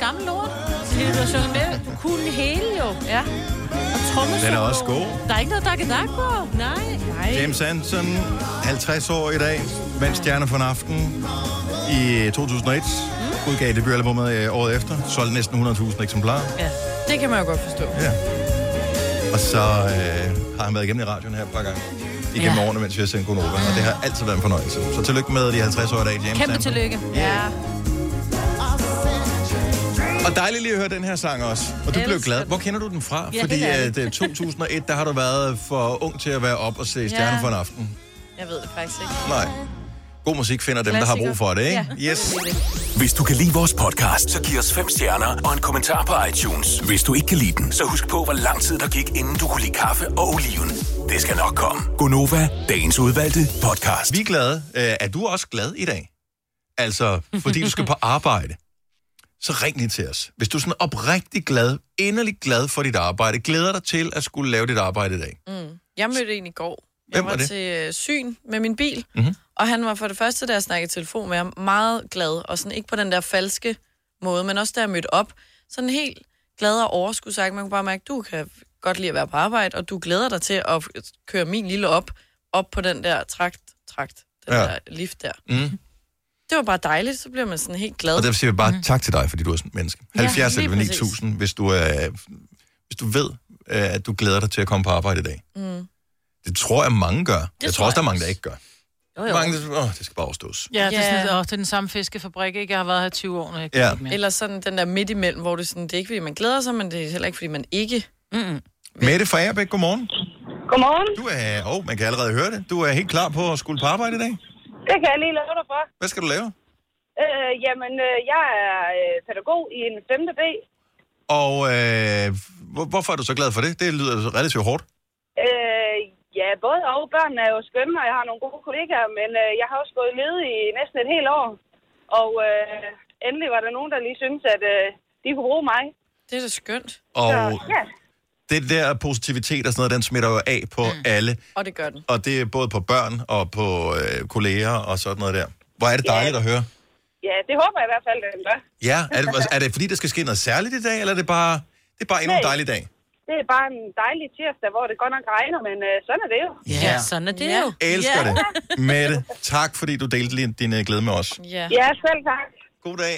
Noget gammelt lort? Det du har sunget med. Du kunne det hele jo. Ja. Og trommesolo. Den er også god. Der er ikke noget dak dak på. Nej. Nej. James Hansen, 50 år i dag, vandt Stjerne for en aften i 2001. Mm. Udgav debutalbummet øh, året efter. Solgte næsten 100.000 eksemplarer. Ja, det kan man jo godt forstå. Ja. Og så øh, har han været igennem i radioen her et par gange. Igennem ja. årene, mens vi har sendt Gunova. Og det har altid været en fornøjelse. Så tillykke med de 50 år i dag, James Kæmpe Hansen. tillykke. Ja. Dejligt lige at høre den her sang også. Og du blev glad. Hvor kender du den fra? Ja, Fordi at, ærligt. øh, 2001, der har du været for ung til at være op og se Stjerne Ja. for en aften. Jeg ved det faktisk ikke. Nej. God musik finder dem, der har brug for det, ikke? Ja. Yes. Hvis du kan lide vores podcast, så giv os fem stjerner og en kommentar på iTunes. Hvis du ikke kan lide den, så husk på, hvor lang tid der gik, inden du kunne lide kaffe og oliven. Det skal nok komme. Gonova, dagens udvalgte podcast. Vi er glade. Øh, Er du også glad i dag? Altså, fordi du skal på arbejde. Så ring lige til os. Hvis du er sådan oprigtig glad, inderlig glad for dit arbejde, glæder dig til at skulle lave dit arbejde i dag. Mm. Jeg mødte en i går. Jeg Hvem var, var det? til øh, syn med min bil, Mhm. og han var for det første, da jeg snakkede telefon med ham, meget glad, og sådan ikke på den der falske måde, men også da jeg mødte op, sådan helt glad og overskudsagt. Man kunne bare mærke, du kan godt lide at være på arbejde, og du glæder dig til at køre min lille op, op på den der trakt, trakt, den ja. der lift der. Mm. Det var bare dejligt, så bliver man sådan helt glad. Og derfor siger vi bare mm. tak til dig, fordi du er sådan et menneske. Ja, 70 lige eller præcis. 9000, hvis du, er, hvis du ved, øh, at du glæder dig til at komme på arbejde i dag. Mm. Det tror jeg, mange gør. Det jeg tror også, der er mange, der ikke gør. Jo, jo. Mange, der, åh, det skal bare overstås. Ja, det er, Ja. sådan, åh, det er den samme fiskefabrik, ikke? Jeg har været her i 20 år nu. Jeg Ja. ikke mere. Eller sådan den der midt imellem, hvor det, sådan, det er ikke, fordi man glæder sig, men det er heller ikke, fordi man ikke... Mm-mm. Mette fra Agerbæk, godmorgen. Godmorgen. Du er, åh, man kan allerede høre det. Du er helt klar på at skulle på arbejde i dag. Det kan jeg lige love dig for. Hvad skal du lave? Øh, jamen, øh, jeg er øh, pædagog i en 5. B. Og øh, hvor, hvorfor er du så glad for det? Det lyder relativt hårdt. Øh, ja, både og. Børnene er jo skønne, og jeg har nogle gode kollegaer, men øh, jeg har også gået ledig i næsten et helt år. Og øh, endelig var der nogen, der lige syntes, at øh, de kunne bruge mig. Det er da skønt. Og Så, ja. Det der positivitet og sådan noget, den smitter jo af på mm. alle. Og det gør den. Og det er både på børn og på øh, kolleger og sådan noget der. Hvor er det Ja. dejligt at høre. ja, det håber jeg i hvert fald, den gør. Ja, er det, er det fordi, der skal ske noget særligt i dag, eller er det bare, det er bare endnu en dejlig dag? Det er bare en dejlig tirsdag, hvor det godt nok regner, men øh, sådan er det jo. Ja, sådan er det Ja. jo. Elsker ja. det. Mette, tak fordi du delte din, din øh, glæde med os. Ja. Ja, selv tak. God dag.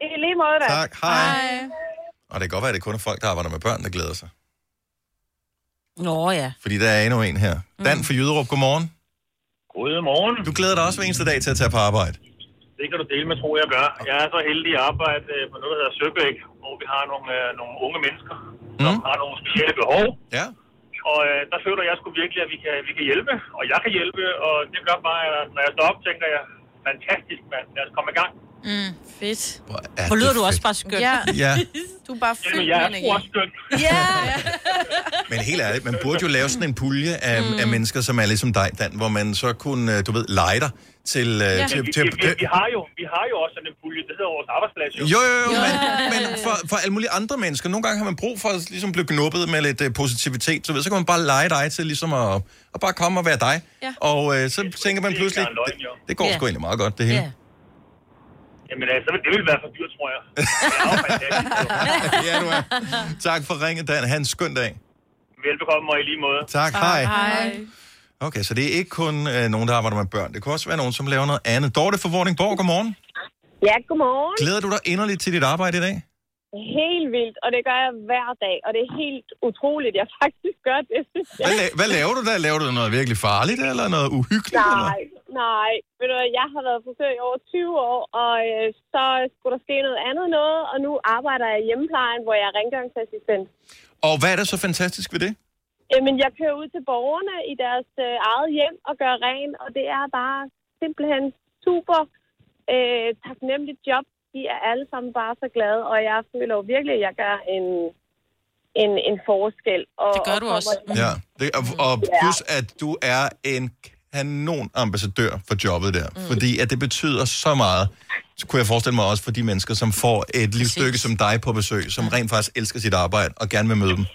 I lige måde da. Tak. Hej. Og det kan godt være, at det kun er folk, der arbejder med børn, der glæder sig. Nå ja. Fordi der er endnu en her. Dan fra Jyderup, godmorgen. Godmorgen. Du glæder dig også hver eneste dag til at tage på arbejde. Det kan du dele med, tror jeg gør. Jeg er så heldig at arbejde øh, på noget, der hedder Søbæk, hvor vi har nogle, øh, nogle unge mennesker, som har nogle specielle behov. Ja. Og øh, der føler jeg sgu virkelig, at vi kan, vi kan hjælpe, og jeg kan hjælpe, og det gør bare, at når jeg står op, tænker jeg, fantastisk mand, lad os komme i gang. Mm, fedt. er Hvor lyder du også fedt. bare skønt. Ja. Ja. Du er bare Jamen, fyldt jeg med er energi. også skøn. Ja. Men helt ærligt, man burde jo lave sådan en pulje af, mm. af mennesker, som er ligesom dig, Dan, hvor man så kunne, øh, du ved, lege dig til... øh, Ja. til, Vi, til, vi, vi, vi, har jo, vi har jo også sådan en pulje, det hedder vores arbejdsplads. Jo, jo, jo, men, men for, for alle mulige andre mennesker, nogle gange har man brug for at ligesom blive knuppet med lidt uh, positivitet, så, ved, så kan man bare lege dig til ligesom at, at bare komme og være dig. Ja. Og uh, så tænker man pludselig, løgn, det, jo. det går Ja. sgu egentlig meget godt, det hele. Jamen, altså, det vil være for dyrt, tror jeg. Er fantastisk. ja, du er. Tak for ringet, Dan. Ha' en skøn dag. Velbekomme og i lige måde. Tak, hej. Hej. Okay, så det er ikke kun uh, nogen, der arbejder med børn. Det kan også være nogen, som laver noget andet. Dorte fra Vordingborg, godmorgen. Ja, godmorgen. Glæder du dig inderligt til dit arbejde i dag? Helt vildt, og det gør jeg hver dag, og det er helt utroligt, jeg faktisk gør det. Hvad, la- hvad laver du der? Laver du noget virkelig farligt, eller noget uhyggeligt? Eller? Nej, nej. Ved du jeg har været frisør i over 20 år, og øh, så skulle der ske noget andet noget, og nu arbejder jeg i hjemmeplejen, hvor jeg er rengøringsassistent. Og hvad er der så fantastisk ved det? Jamen, jeg kører ud til borgerne i deres øh, eget hjem og gør ren, og det er bare simpelthen super øh, taknemmeligt job. De er alle sammen bare så glade, og jeg føler jo virkelig, at jeg gør en, en, en forskel. Og, Det gør og du også. kommer- Ja, det, og, og plus at du er en kanon ambassadør for jobbet der, mm. fordi at det betyder så meget, så kunne jeg forestille mig også for de mennesker, som får et livsstykke som dig på besøg, som rent faktisk elsker sit arbejde og gerne vil møde dem.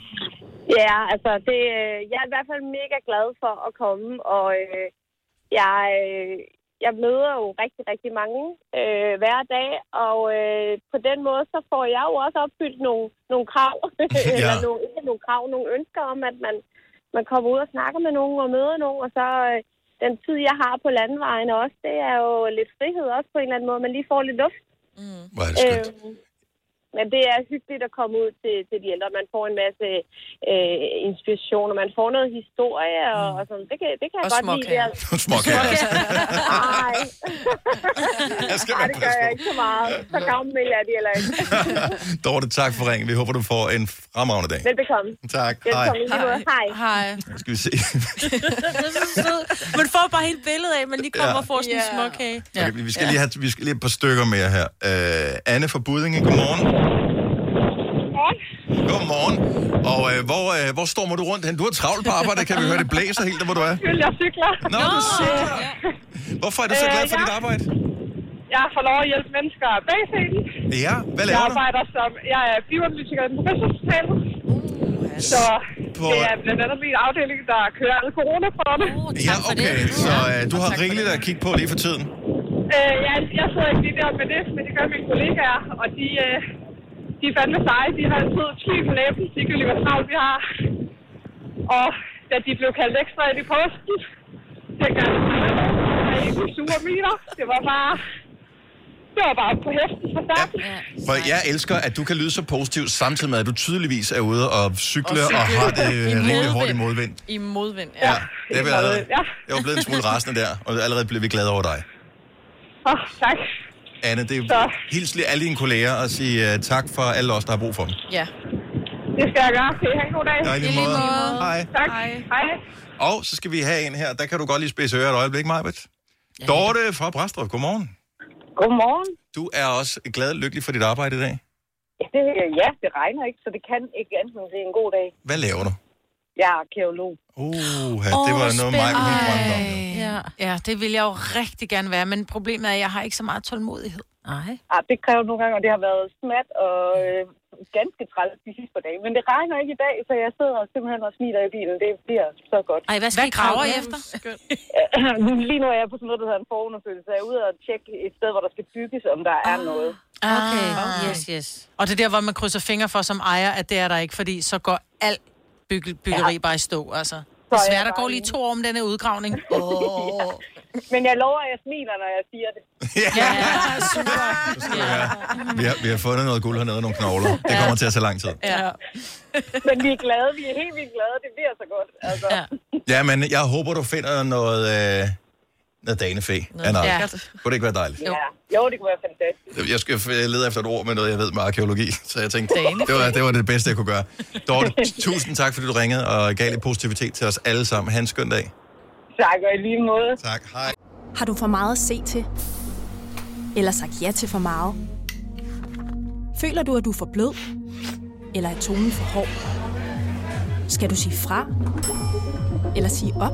Ja, altså, det, øh, jeg er i hvert fald mega glad for at komme, og øh, jeg, øh, jeg møder jo rigtig, rigtig mange øh, hver dag, og øh, på den måde, så får jeg jo også opfyldt nogle, nogle krav, eller nogle, ikke nogle krav, nogle ønsker om, at man, man kommer ud og snakker med nogen og møder nogen, og så øh, den tid, jeg har på landevejen også, det er jo lidt frihed også på en eller anden måde, man lige får lidt luft. Hvor er det skønt. Øhm, men det er hyggeligt at komme ud til, til de ældre. Man får en masse øh, inspiration, og man får noget historie, og, og sådan. Det kan, det kan jeg Og godt lide. småkager. Der. Småkager. Nej. Nej, det gør jeg ikke så meget. Så gammel er de heller ikke. Dorte, tak for ringen. Vi håber, du får en fremragende dag. Velbekomme. Tak. Hej. Måde. Hej. Hej. Nu skal vi se. Man får bare helt billede af, at man lige kommer Ja. og får sådan en Ja. småkage. Okay, vi, skal lige have, vi skal lige have et par stykker mere her. Uh, Anne fra Budinge, godmorgen. Godmorgen. Og uh, hvor, uh, hvor stormer du rundt hen? Du er travlt på arbejde, kan vi høre, det blæser helt der, hvor du er. Jeg cykler. Nå, du cykler. Hvorfor er du så glad for Øh, dit ja. arbejde? Jeg får lov at hjælpe mennesker bag scenen. Ja, hvad Jeg laver du? arbejder som... Jeg er bioanalytiker i den professionelle Så På- det er blandt andet min afdeling, der kører alle coronaprøverne. Ja, okay. Så uh, du har rigeligt at kigge på lige for tiden. Øh, jeg, jeg sidder ikke lige der med det, men det gør mine kollegaer, og de, øh, de er fandme seje. De har altid smil på læben, ligegyldigt hvor travlt vi har. Og da de blev kaldt ekstra ind i posten, tænkte jeg, at I kunne sure miner. Det var bare... Det var bare på hesten fra starten. For jeg elsker, at du kan lyde så positivt, samtidig med, at du tydeligvis er ude og cykle og, cykle. og har det rimelig modvind. hårdt i modvind. I modvind, ja. Ja, det er vi allerede. Ja. Jeg var blevet en smule rasende der, og allerede blev vi glade over dig. Åh, oh, tak. Anne, det Så. er hils lige alle dine kolleger og sige uh, tak for alle os, der har brug for dem. Ja. Det skal jeg gøre. I have en god dag? Ja, i lige måde. Hej. Tak. Hej. Og så skal vi have en her, der kan du godt lige spidse ører et øjeblik, Majbet. Dorte fra Brastrup, godmorgen. Godmorgen. Du er også glad og lykkelig for dit arbejde i dag. Det, ja, det regner ikke, så det kan ikke andet end en god dag. Hvad laver du? Jeg er arkeolog. Uh, det var noget, mig hun drømte om. Ja. ja, det vil jeg jo rigtig gerne være, men problemet er, at jeg har ikke så meget tålmodighed. Nej. Ah, det kræver nogle gange, og det har været smat og øh, ganske træls de sidste par dage. Men det regner ikke i dag, så jeg sidder simpelthen og smiler i bilen. Det bliver så godt. Ej, hvad skal Hvad I grave graver I efter? Lige nu er jeg på sådan noget, der hedder en forundersøgelse. Jeg er ude og tjekke et sted, hvor der skal bygges, om der er noget. Okay, Ah. yes, yes. Og det er der, hvor man krydser fingre for som ejer, at det er der ikke, fordi så går alt bygge, byggeri ja. bare i stå, altså. Svært, der går lige to år om denne udgravning. Oh. Men jeg lover, at jeg smiler, når jeg siger det. Ja, super. Vi har, vi har fundet noget guld hernede, nogle knogler. Det kommer til at tage lang tid. Ja. Men vi er glade. Vi er helt vildt glade. Det bliver så godt. Altså. Ja. Ja, men jeg håber, du finder noget, øh, noget danefæ. Noget Ja. Kunne det ikke være dejligt? Ja. Jo, det kunne være fantastisk. Jeg skal lede efter et ord med noget, jeg ved med arkeologi, så jeg tænkte, Danefæ. det var, det var det bedste, jeg kunne gøre. Dorte, tusind tak, fordi du ringede og gav lidt positivitet til os alle sammen. Ha' en skøn dag. Tak, og i lige måde. Tak, hej. Har du for meget at se til? Eller sagt ja til for meget? Føler du, at du er for blød? Eller er tonen for hård? Skal du sige fra? Eller sige op?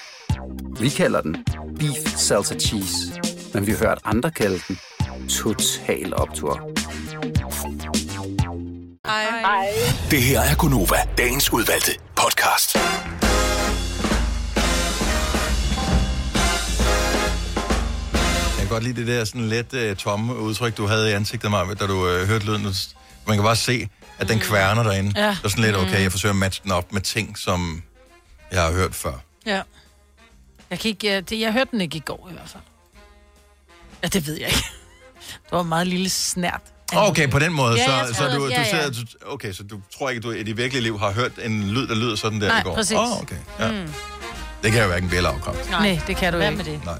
Vi kalder den Beef Salsa Cheese, men vi har hørt andre kalde den Total Optor. Hej. Hej. Det her er Gunova, dagens udvalgte podcast. Jeg kan godt lide det der sådan lidt uh, tomme udtryk, du havde i ansigtet, mig, da du uh, hørte lyden. Man kan bare se, at den kværner derinde. Ja. Det er sådan lidt, Mm. okay, jeg forsøger at matche den op med ting, som jeg har hørt før. Ja. Jeg, kan ikke, jeg, det, jeg hørte den ikke i går i hvert fald. Ja, det ved jeg ikke. Det var en meget lille snært. Okay, på den måde, Ja, så, så troede- du, ja, du ja. ser, du, okay, så du tror ikke, du i dit virkelige liv har hørt en lyd, der lyder sådan der Nej, i går? præcis. Åh, okay. Ja. Mm. Det kan jo hverken bjælle afkræfte. Nej, det kan du Hvad ikke. med det? Nej.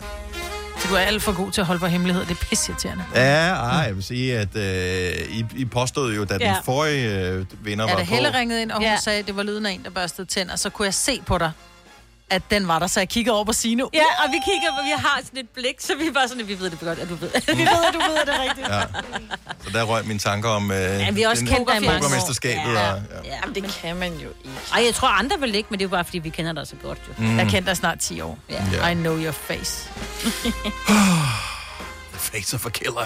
Så du er alt for god til at holde på hemmelighed. Det er pisseirriterende. Ja, ej, jeg vil sige, at øh, I, I påstod jo, da den Ja. forrige øh, vinder Ja, var da på... Helle ringede ind, og hun Ja. ja. sagde, at det var lyden af en, der børstede tænder, så kunne jeg se på dig, at den var der, så jeg kiggede over på Sino. Ja, og vi kigger, og vi har sådan et blik, så vi er bare sådan, at vi ved det godt, at du ved. vi ved, at du ved, at det er rigtigt. Ja. Så der røg mine tanker om øh, Ja, vi også den- kendt dig i mange år. Ja. Og, ja. Jamen, det kan man jo ikke. Ej, jeg tror andre vil ikke, men det er jo bare, fordi vi kender dig så godt, jo. Mm. Jeg kendte dig snart 10 år. Ja. Ja. I know your face. Face of a killer.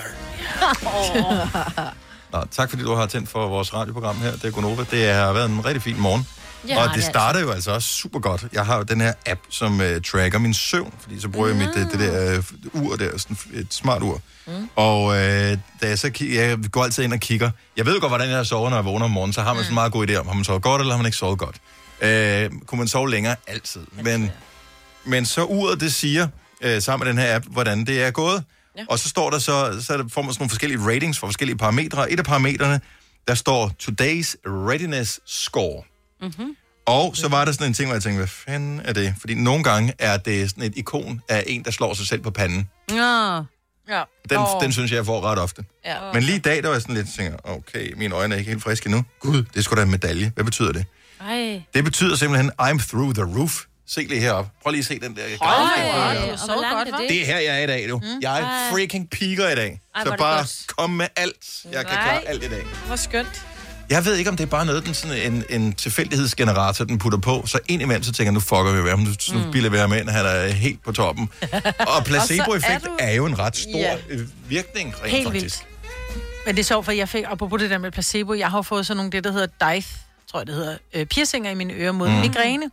Nå, tak fordi du har tændt for vores radioprogram her. Det er Gunova. Det har været en rigtig fin morgen. Ja, og det det starter jo altså også super godt. Jeg har jo den her app, som uh, tracker min søvn, fordi så bruger jeg mit, det, det der uh, ur der, sådan et smart ur. Mm. Og uh, da jeg så kigger, jeg går altid ind og kigger. Jeg ved jo godt, hvordan jeg sover, når jeg vågner om morgenen, så har man sådan en meget god idé om, har man sovet godt, eller har man ikke sovet godt. Uh, kunne man sove længere? Altid. Men, men så uret, det siger, uh, sammen med den her app, hvordan det er gået. Ja. Og så står der så, så får man sådan nogle forskellige ratings for forskellige parametre. Et af parametrene, der står Today's Readiness Score. Mm-hmm. Og så var der sådan en ting, hvor jeg tænkte, hvad fanden er det? Fordi nogle gange er det sådan et ikon af en, der slår sig selv på panden. Nå. Ja. Den, Åh. den synes jeg, jeg får ret ofte. Ja. Men lige i dag, der var jeg sådan lidt, tænker, okay, mine øjne er ikke helt friske endnu. Gud, det er sgu da en medalje. Hvad betyder det? Ej. Det betyder simpelthen, I'm through the roof. Se lige heroppe. Prøv lige at se den der. Hvor langt er det? Det er her, jeg er i dag, du. Mm. Jeg er freaking peaker i dag. Ej, så er bare godt. kom med alt. Jeg kan klare alt i dag. Hvor skønt. Jeg ved ikke, om det er bare noget, den sådan en, en tilfældighedsgenerator, den putter på. Så indimellem, så tænker jeg, nu fucker vi ved ham. Nu, nu Mm. bilder vi ham ind, han er helt på toppen. Og placeboeffekt du- er, er jo en ret stor Ja. ja. virkning, rent Helt faktisk. vildt. Men det er sjovt, for jeg fik, apropos det der med placebo, jeg har fået sådan nogle, det der hedder DICE, tror jeg det hedder, øh, piercinger i mine ører mod Mm. mm. migræne.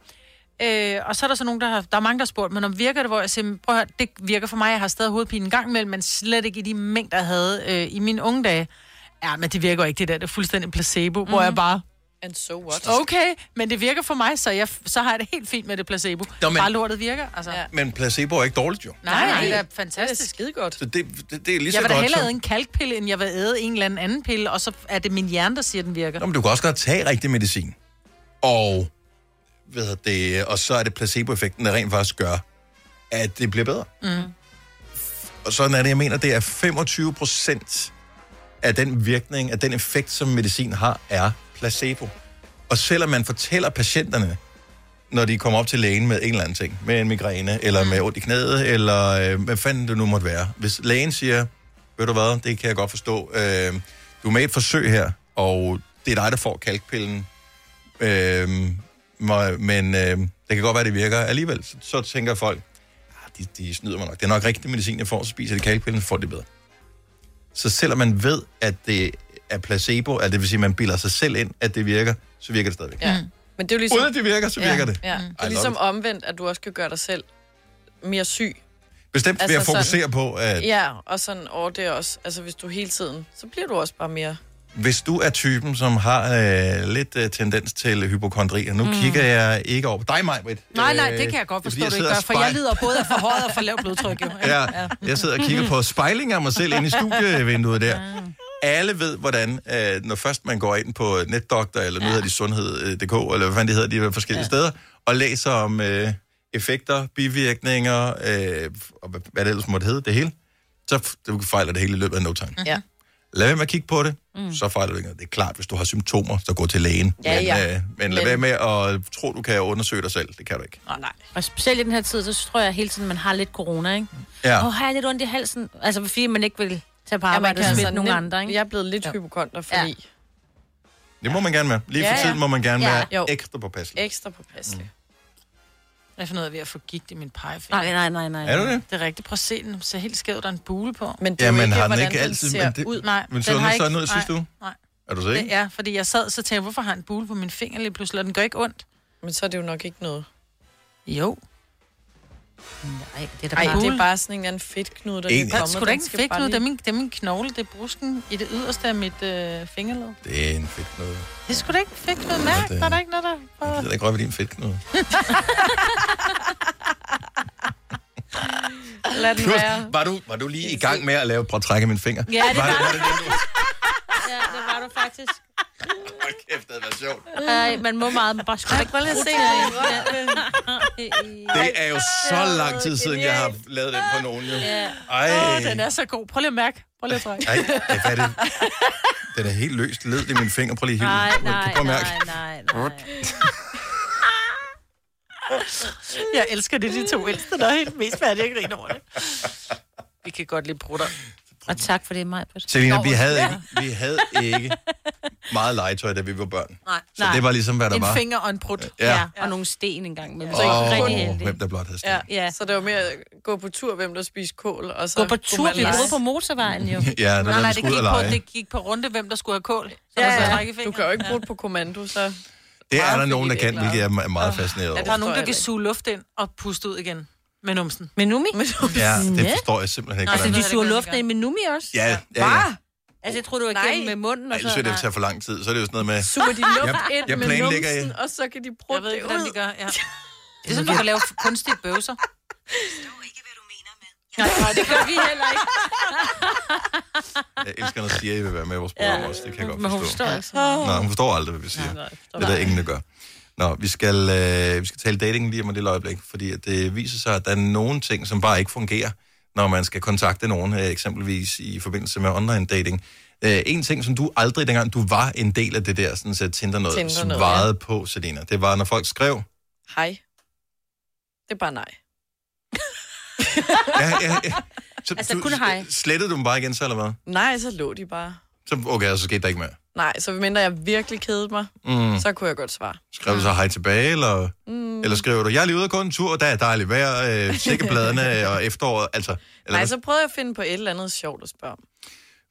Øh, og så er der så nogen, der har, der er mange, der har spurgt, men om virker det, hvor jeg siger, prøv at høre, det virker for mig, jeg har stadig hovedpine en gang imellem, men slet ikke i de mængder, jeg havde øh, i mine unge dage. Ja, men det virker jo ikke, det der, det er fuldstændig placebo, mm. hvor Mhm. jeg bare, And so what? okay, men det virker for mig, så, jeg, så har jeg det helt fint med det placebo. Nå, men... Bare lortet virker, altså. Ja. Men placebo er ikke dårligt, jo. Nej, nej, det er Det er fantastisk. skide godt. Så det, det, det er lige Jeg så vil da godt hellere æde en kalkpille, end jeg vil æde en eller anden anden pille, og så er det min hjerne, der siger, at den virker. Nå, men du kan også godt tage rigtig medicin. Og, hedder det, og så er det placeboeffekten, der rent faktisk gør, at det bliver bedre. Mm. Og sådan er det, jeg mener, det er 25 procent af den virkning, af den effekt, som medicin har, er placebo. Og selvom man fortæller patienterne, når de kommer op til lægen med en eller anden ting, med en migræne, eller med ondt i knæet, eller øh, hvad fanden det nu måtte være. Hvis lægen siger, ved du hvad, det kan jeg godt forstå, øh, du er med i et forsøg her, og det er dig, der får kalkpillen, øh, men øh, det kan godt være, det virker alligevel. Så, så tænker folk, ah, de, de snyder mig nok. Det er nok rigtig medicin, jeg får, så spiser de kalkpillen, så får de det bedre. Så selvom man ved, at det er placebo, at det vil sige, at man bilder sig selv ind, at det virker, så virker det stadigvæk. Ja. Men det er jo ligesom... Uden at det virker, så virker ja, det. Ja. Mm. Det er ligesom it. omvendt, at du også kan gøre dig selv mere syg. Bestemt Altså ved at fokusere sådan- på, at Ja, og sådan over det også. Altså, hvis du hele tiden, så bliver du også bare mere... hvis du er typen, som har øh, lidt øh, tendens til hypokondri, og nu Mm. kigger jeg ikke over på dig, Majbrit. Nej, nej, det kan jeg godt forstå, du ikke gør, for jeg lider både af for højt og for lavt blodtryk, jo. Ja, jeg sidder og kigger på spejling af mig selv inde i studievinduet der. Alle ved, hvordan, øh, når først man går ind på netdoktor, eller nu hedder de sundhed.dk, eller hvad fanden de hedder, de forskellige ja. steder, og læser om øh, effekter, bivirkninger, øh, og hvad, det ellers måtte hedde, det hele, så f- du fejler det hele i løbet af no time. Ja. Lad være med at kigge på det, mm. så fejler du ikke noget. Det er klart, hvis du har symptomer, så gå til lægen. Ja, men, ja. Øh, men lad være med at tro, du kan undersøge dig selv. Det kan du ikke. Oh, nej. Og specielt i den her tid, så tror jeg hele tiden, man har lidt corona, ikke? Ja. Åh, oh, har jeg lidt ondt i halsen? Altså, fordi man ikke vil tage på Ja, arbejde kan og smitte altså nogle andre, ikke? Jeg er blevet lidt hypokonder, fordi... Det må man gerne være. Lige for Ja, ja. tiden må man gerne Ja. være Jo. ekstra påpasselig. Ekstra påpasselig. Jeg finder ud af, at jeg får gigt i min pegefinger. Nej, nej, nej, nej. Er du det? Det er rigtigt. Prøv at se den. Den ser helt skævt, der er en bule på. Men Ja, men har den ikke altid... Men, det, ud. Nej, men så den den har ikke sådan ikke- ud nej, uge? Nej. Er du sikker? Det er, fordi jeg sad, så tænkte jeg, hvorfor har en bule på min finger lige pludselig, og den gør ikke ondt. Men så er det jo nok ikke noget. Jo. Nej, det er Ej, da det bare... er bare sådan en eller anden fedtknude, der En- er Det er kommet. sgu da ikke en lige- Det er min, det er min knogle. Det er brusken i det yderste af mit øh, fingerled. Det er en fedt noget. Det er sgu da ikke fik noget mærke. det- Der er der ikke noget, der... Jeg ved ikke røg ved din fedtknude. Lad den være. Var du, var du lige i gang med at lave portræk af min finger? Ja, det var, var var det. det. Det var du faktisk. Hold kæft, det havde været sjovt. Ej, man må meget, man bare skulle ikke at se det. Det er jo så lang tid siden, jeg har lavet den på nogen. Jo. Ja. Ej, Åh, den er så god. Prøv lige at mærke. Prøv lige at trække. ej, hvad er det? Den er helt løst led i mine fingre. Prøv lige helt. Nej, Prøv nej, nej, nej, nej. Jeg elsker det, de to ældste, der er helt mest færdige at grine over det. Vi kan godt lide brutter. Og tak for det, Maj. Selina, vi havde, ikke, vi havde ikke meget legetøj, da vi var børn. Nej, Så det var ligesom, hvad der en var. finger og en prut. Ja. Ja, og nogle sten engang med. Så Åh, ikke rigtig heldig. hvem der blot havde sten. Ja. Ja. Så det var mere at gå på tur, hvem der spiste kål. Og så Gå på tur, vi boede på motorvejen jo. Ja, der Nej, var nej, det gik, på, det gik på runde, hvem der skulle have kål. Så Ja, ja, ja. ja. Du kan jo ikke bruge det på kommando, så... Det er der nogen, der kan, det hvilket jeg er meget fascineret Ja, over. der er nogen, der kan suge luft ind og puste ud igen med numsen. Med Numi? Ja, det forstår jeg simpelthen ikke. Altså, de suger luften ind med Numi også? Ja, ja, ja. Altså, jeg troede, du var Nej. igennem med munden og Ej, så... så vil det nej. tage for lang tid. Så er det jo sådan noget med... Suger de luft Jeg- ind jeg med numsen, og så kan de Jeg bruge ved det ikke, hvordan ud. de gør. Ja. Det er som, du kan lave kunstige bøvser. Nej, nej, det gør vi heller ikke. Jeg elsker, når Siri vil være med i vores program også. Det kan jeg godt Men hun forstå. forstår ikke så. Nå, hun forstår aldrig, hvad vi siger. Nej, Det er der ingen, der gør. Nå, vi skal, øh, vi skal tale dating lige om et lille øjeblik, fordi at det viser sig, at der er nogle ting, som bare ikke fungerer, når man skal kontakte nogen, øh, eksempelvis i forbindelse med online dating. Øh, en ting, som du aldrig, dengang du var en del af det der sådan, så Tinder noget, Tinder noget, svarede ja. på, Selina, det var, når folk skrev, Hej. Det er bare nej. ja, ja, ja. Så, Altså, du, kun hej. Slettede du dem bare igen, så eller hvad? Nej, så lå de bare. Så, okay, så skete der ikke mere. Nej, så mindre jeg virkelig kedede mig, Mm. så kunne jeg godt svare. Skrev du så hej tilbage, eller, Mm. eller skriver du, jeg er lige ude og gå en tur, der er dejligt vejr, øh, sækkebladene og efteråret, altså. Eller, Nej, så prøvede jeg at finde på et eller andet sjovt at spørge om.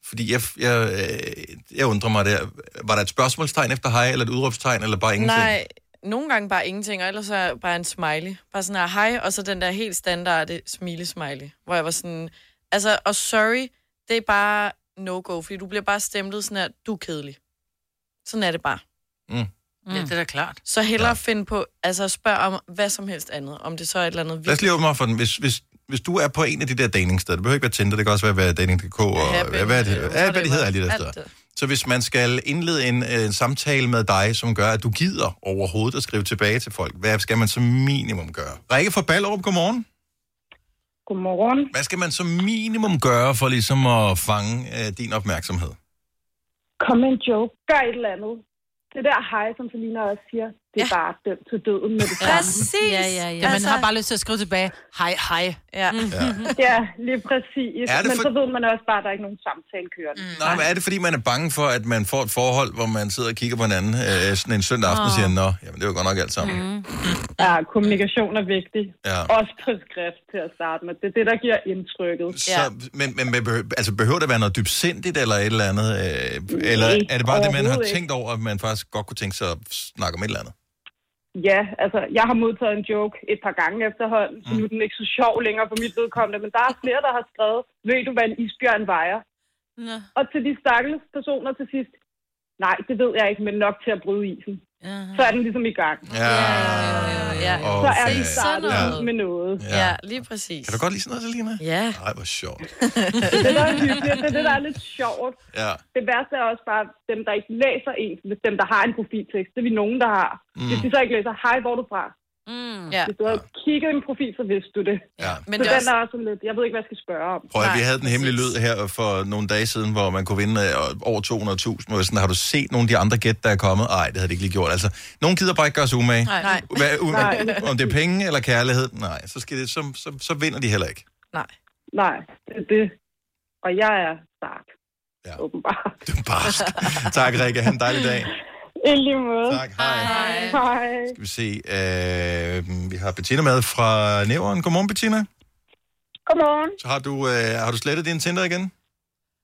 Fordi jeg, jeg, øh, jeg undrer mig der, var der et spørgsmålstegn efter hej, eller et udråbstegn, eller bare ingenting? Nej, nogle gange bare ingenting, og ellers så bare en smiley. Bare sådan her, hej, og så den der helt standarde smile-smiley, hvor jeg var sådan, altså, og sorry, det er bare no-go, fordi du bliver bare stemplet sådan her, du er kedelig. Sådan er det bare. Mm. Ja, det er da klart. Så hellere ja. finde på, altså spørg om hvad som helst andet, om det så er et eller andet Lad os lige åbne op for den. Hvis, hvis, hvis du er på en af de der datingsteder, det behøver ikke være Tinder, det kan også være, hvad dating.dk og Happy, hvad, hvad, det, ja, hvad de hedder alle de der steder. Så hvis man skal indlede en, øh, en samtale med dig, som gør, at du gider overhovedet at skrive tilbage til folk, hvad skal man som minimum gøre? Rikke fra Ballerup, godmorgen. Godmorgen. Hvad skal man som minimum gøre for ligesom at fange øh, din opmærksomhed? Kom med en joke. Gør et eller andet. Det der hej, som Selina også siger, det er ja. bare dømt til døden med det samme. Præcis. Ja, ja, ja. Ja, man har bare lyst til at skrive tilbage, hej, hej. Ja. Ja. Ja, lige præcis. Er det Men for- så ved man også bare, at der er ikke nogen samtale kørende. Mm. Nej, men er det fordi, man er bange for, at man får et forhold, hvor man sidder og kigger på hinanden øh, sådan en søndag aften og siger, nå, jamen det var godt nok alt sammen. Mm. Ja, kommunikation er vigtig. Ja. Også på skrift til at starte med. Det er det, der giver indtrykket. Så, men men men behøver, altså, behøver det være noget dybsindigt eller et eller andet? Øh, eller Nej, er det bare det, man har tænkt over, at man faktisk godt kunne tænke sig at snakke om et eller andet? Ja, altså, jeg har modtaget en joke et par gange efterhånden, så nu er den ikke så sjov længere for mit vedkommende, men der er flere, der har skrevet, ved du, hvad en isbjørn vejer? Nå. Og til de stakkels personer til sidst, nej, det ved jeg ikke, men nok til at bryde isen. Så er den ligesom i gang. Ja, ja. Så er Okay. vi startet Ja. med noget. Ja. Ja, lige præcis. Kan du godt lide sådan noget, Selina? Ja. Nej, hvor sjovt. Det er det, der er hyggeligt, det er det, der er lidt sjovt. Ja. Det værste er også bare dem, der ikke læser en, hvis dem, der har en profiltekst. Det er vi nogen, der har. Mm. Hvis de så ikke læser, hej, hvor er du fra? Mm. Ja. Hvis du havde kigget i en profil, så vidste du det. Ja. Men så det er den også... er også sådan lidt, jeg ved ikke, hvad jeg skal spørge om. Prøv at, vi havde den hemmelige lyd her for nogle dage siden, hvor man kunne vinde øh, over 200.000. Hvor jeg sådan, har du set nogle af de andre gæt, der er kommet? Nej, det havde de ikke lige gjort. Altså, nogen gider bare ikke gøre sig umage. Nej. Nej. Hvad, u- Nej. om det er penge eller kærlighed? Nej, så, skal det, så, så, så vinder de heller ikke. Nej. Nej, det er det. Og jeg er start. Ja. Ja. Åbenbart. Du er barsk. tak, Rikke. Ha' en dejlig dag. I lige måde. Tak, hej. Hej. Hej. Skal vi se. Øh, vi har Bettina med fra Nævren. Godmorgen, Bettina. Godmorgen. Så har du, øh, har du slettet din Tinder igen?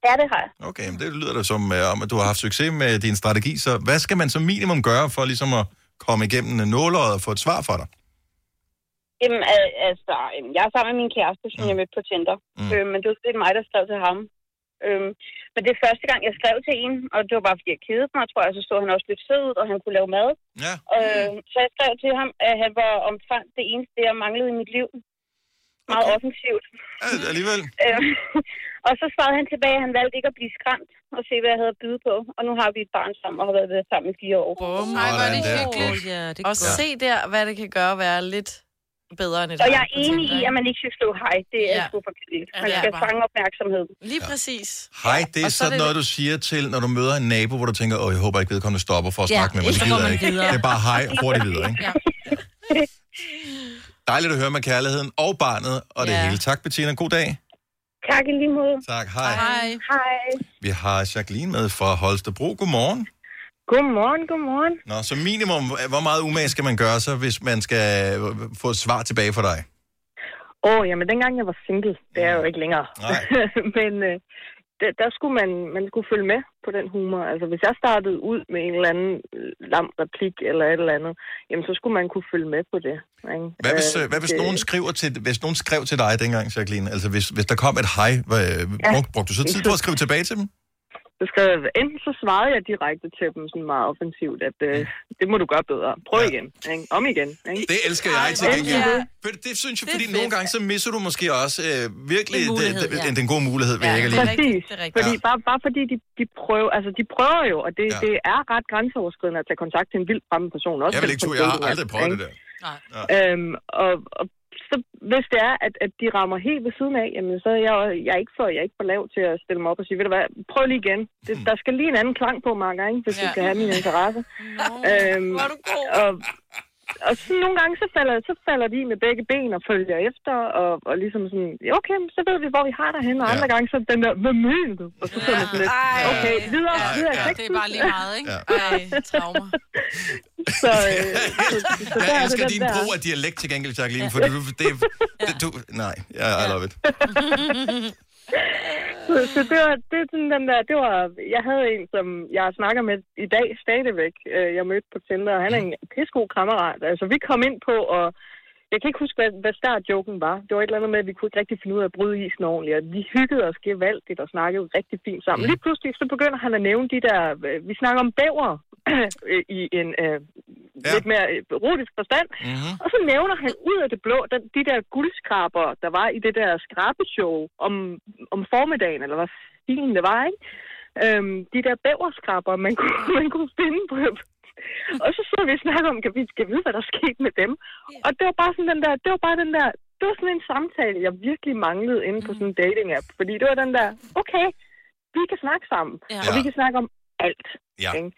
Ja, det har jeg. Okay, men det lyder da som øh, om, at du har haft succes med din strategi. Så hvad skal man som minimum gøre for ligesom at komme igennem nåløjet og få et svar fra dig? Jamen, al- altså, jeg er sammen med min kæreste, som jeg mødte på Tinder. Mm. Øh, men det var det mig, der skrev til ham. Øhm, men det er første gang, jeg skrev til en, og det var bare, fordi jeg kedede mig, tror jeg. Så stod han også lidt sød ud, og han kunne lave mad. Ja. Øh, så jeg skrev til ham, at han var omfang det eneste, jeg manglede i mit liv. Meget okay. offensivt. Ja, alligevel. Øh, og så svarede han tilbage, at han valgte ikke at blive skræmt og se, hvad jeg havde at byde på. Og nu har vi et barn sammen og har været sammen i fire år. Bum, Ej, hvor er det hyggeligt. Ja, det Og se der, hvad det kan gøre at være lidt bedre end et Og jeg er enig i, at man ikke skal slå hej. Det er Ja. ja. super kedeligt. Ja, Man er skal bare- fange opmærksomhed. Lige præcis. Hej, det er Og så sådan det- noget, du siger til, når du møder en nabo, hvor du tænker, åh, jeg håber ikke vedkommende stopper for at Ja, snakke med mig. så Det gider ikke. videre. Det er bare hej, hurtigt videre, ikke? Ja. Dejligt at høre med kærligheden og barnet og det Ja. hele. Tak, Bettina. God dag. Tak i lige måde. Tak, hej. Hej. Hej. Vi har Jacqueline med fra Holstebro. Godmorgen. Godmorgen, godmorgen. Nå, så minimum, hvor meget umage skal man gøre så, hvis man skal få et svar tilbage fra dig? Åh, oh, jamen dengang jeg var single, det er jeg jo ikke længere. Nej. Men øh, der, der skulle man, man skulle følge med på den humor. Altså hvis jeg startede ud med en eller anden øh, lam replik eller et eller andet, jamen så skulle man kunne følge med på det. Ikke? Hvad hvis, Øh, øh, hvad hvis det- nogen skriver til, hvis nogen skrev til dig dengang, Jacqueline? Altså hvis, hvis der kom et hej, hvad, ja. brugte, brugte du så tid på at skrive tilbage til dem? Så skrev jeg, enten så svarede jeg direkte til dem sådan meget offensivt, at øh, det må du gøre bedre. Prøv ja. igen. Ikke? Om igen. Ikke? Det elsker jeg til gengæld. ja. For det synes jeg, Det fordi fedt. nogle gange, så misser du måske også øh, virkelig En mulighed, det, det, ja. den gode mulighed ved Ja, ikke lige. Præcis. Er. Fordi, Ja. bare, bare fordi de, de prøver, altså de prøver jo, og det, Ja. det er ret grænseoverskridende at tage kontakt til en vild fremmed person. Også Jeg vil ikke tro, jeg har aldrig prøvet det der. Øhm, og, og så hvis det er, at, at de rammer helt ved siden af, jamen så er jeg, jeg er ikke for, jeg er ikke for lav til at stille mig op og sige, ved du hvad, prøv lige igen. Det, Hmm. der skal lige en anden klang på, Marker, ikke, hvis ja. Du skal have min interesse. øhm, er du god. og, og så nogle gange, så falder, så falder de med begge ben og følger efter, og, og ligesom sådan, ja, okay, så ved vi, hvor vi har dig henne. Og Ja. andre gange, så er den der, hvad mener du? Og så man sådan lidt, okay, videre, Ja, videre ja. Det er bare lige meget, ikke? Ja. Ej, traumer. Så, øh, så, så der Jeg er det elsker din der. brug af dialekt til gengæld, Jacqueline, for du, det, det, du, nej, ja, I love it. Så, så det var, det er sådan den der, det var, jeg havde en, som jeg snakker med i dag stadigvæk, øh, jeg mødte på Tinder, og han er en pissegod kammerat. Altså, vi kom ind på, og jeg kan ikke huske, hvad, hvad startjoken var. Det var et eller andet med, at vi kunne ikke rigtig finde ud af at bryde isen ordentligt, og vi hyggede os gevaldigt og snakkede rigtig fint sammen. Lige pludselig, så begynder han at nævne de der, øh, vi snakker om bæver i en øh, Ja. lidt mere øh, erotisk forstand, Mm-hmm. og så nævner han ud af det blå den, de der guldskraber, der var i det der skrabeshow om, om formiddagen, eller hvad stilen det var, ikke? Øhm, de der bæverskraber, man kunne, man kunne finde på. Og så sidder vi og snakker om, kan vi skal vide, hvad der skete med dem. Og det var bare sådan den der, det var bare den der, det var sådan en samtale, jeg virkelig manglede inde på sådan en dating-app. Fordi det var den der, okay, vi kan snakke sammen, Ja. og vi kan snakke om alt. Ja. Ikke?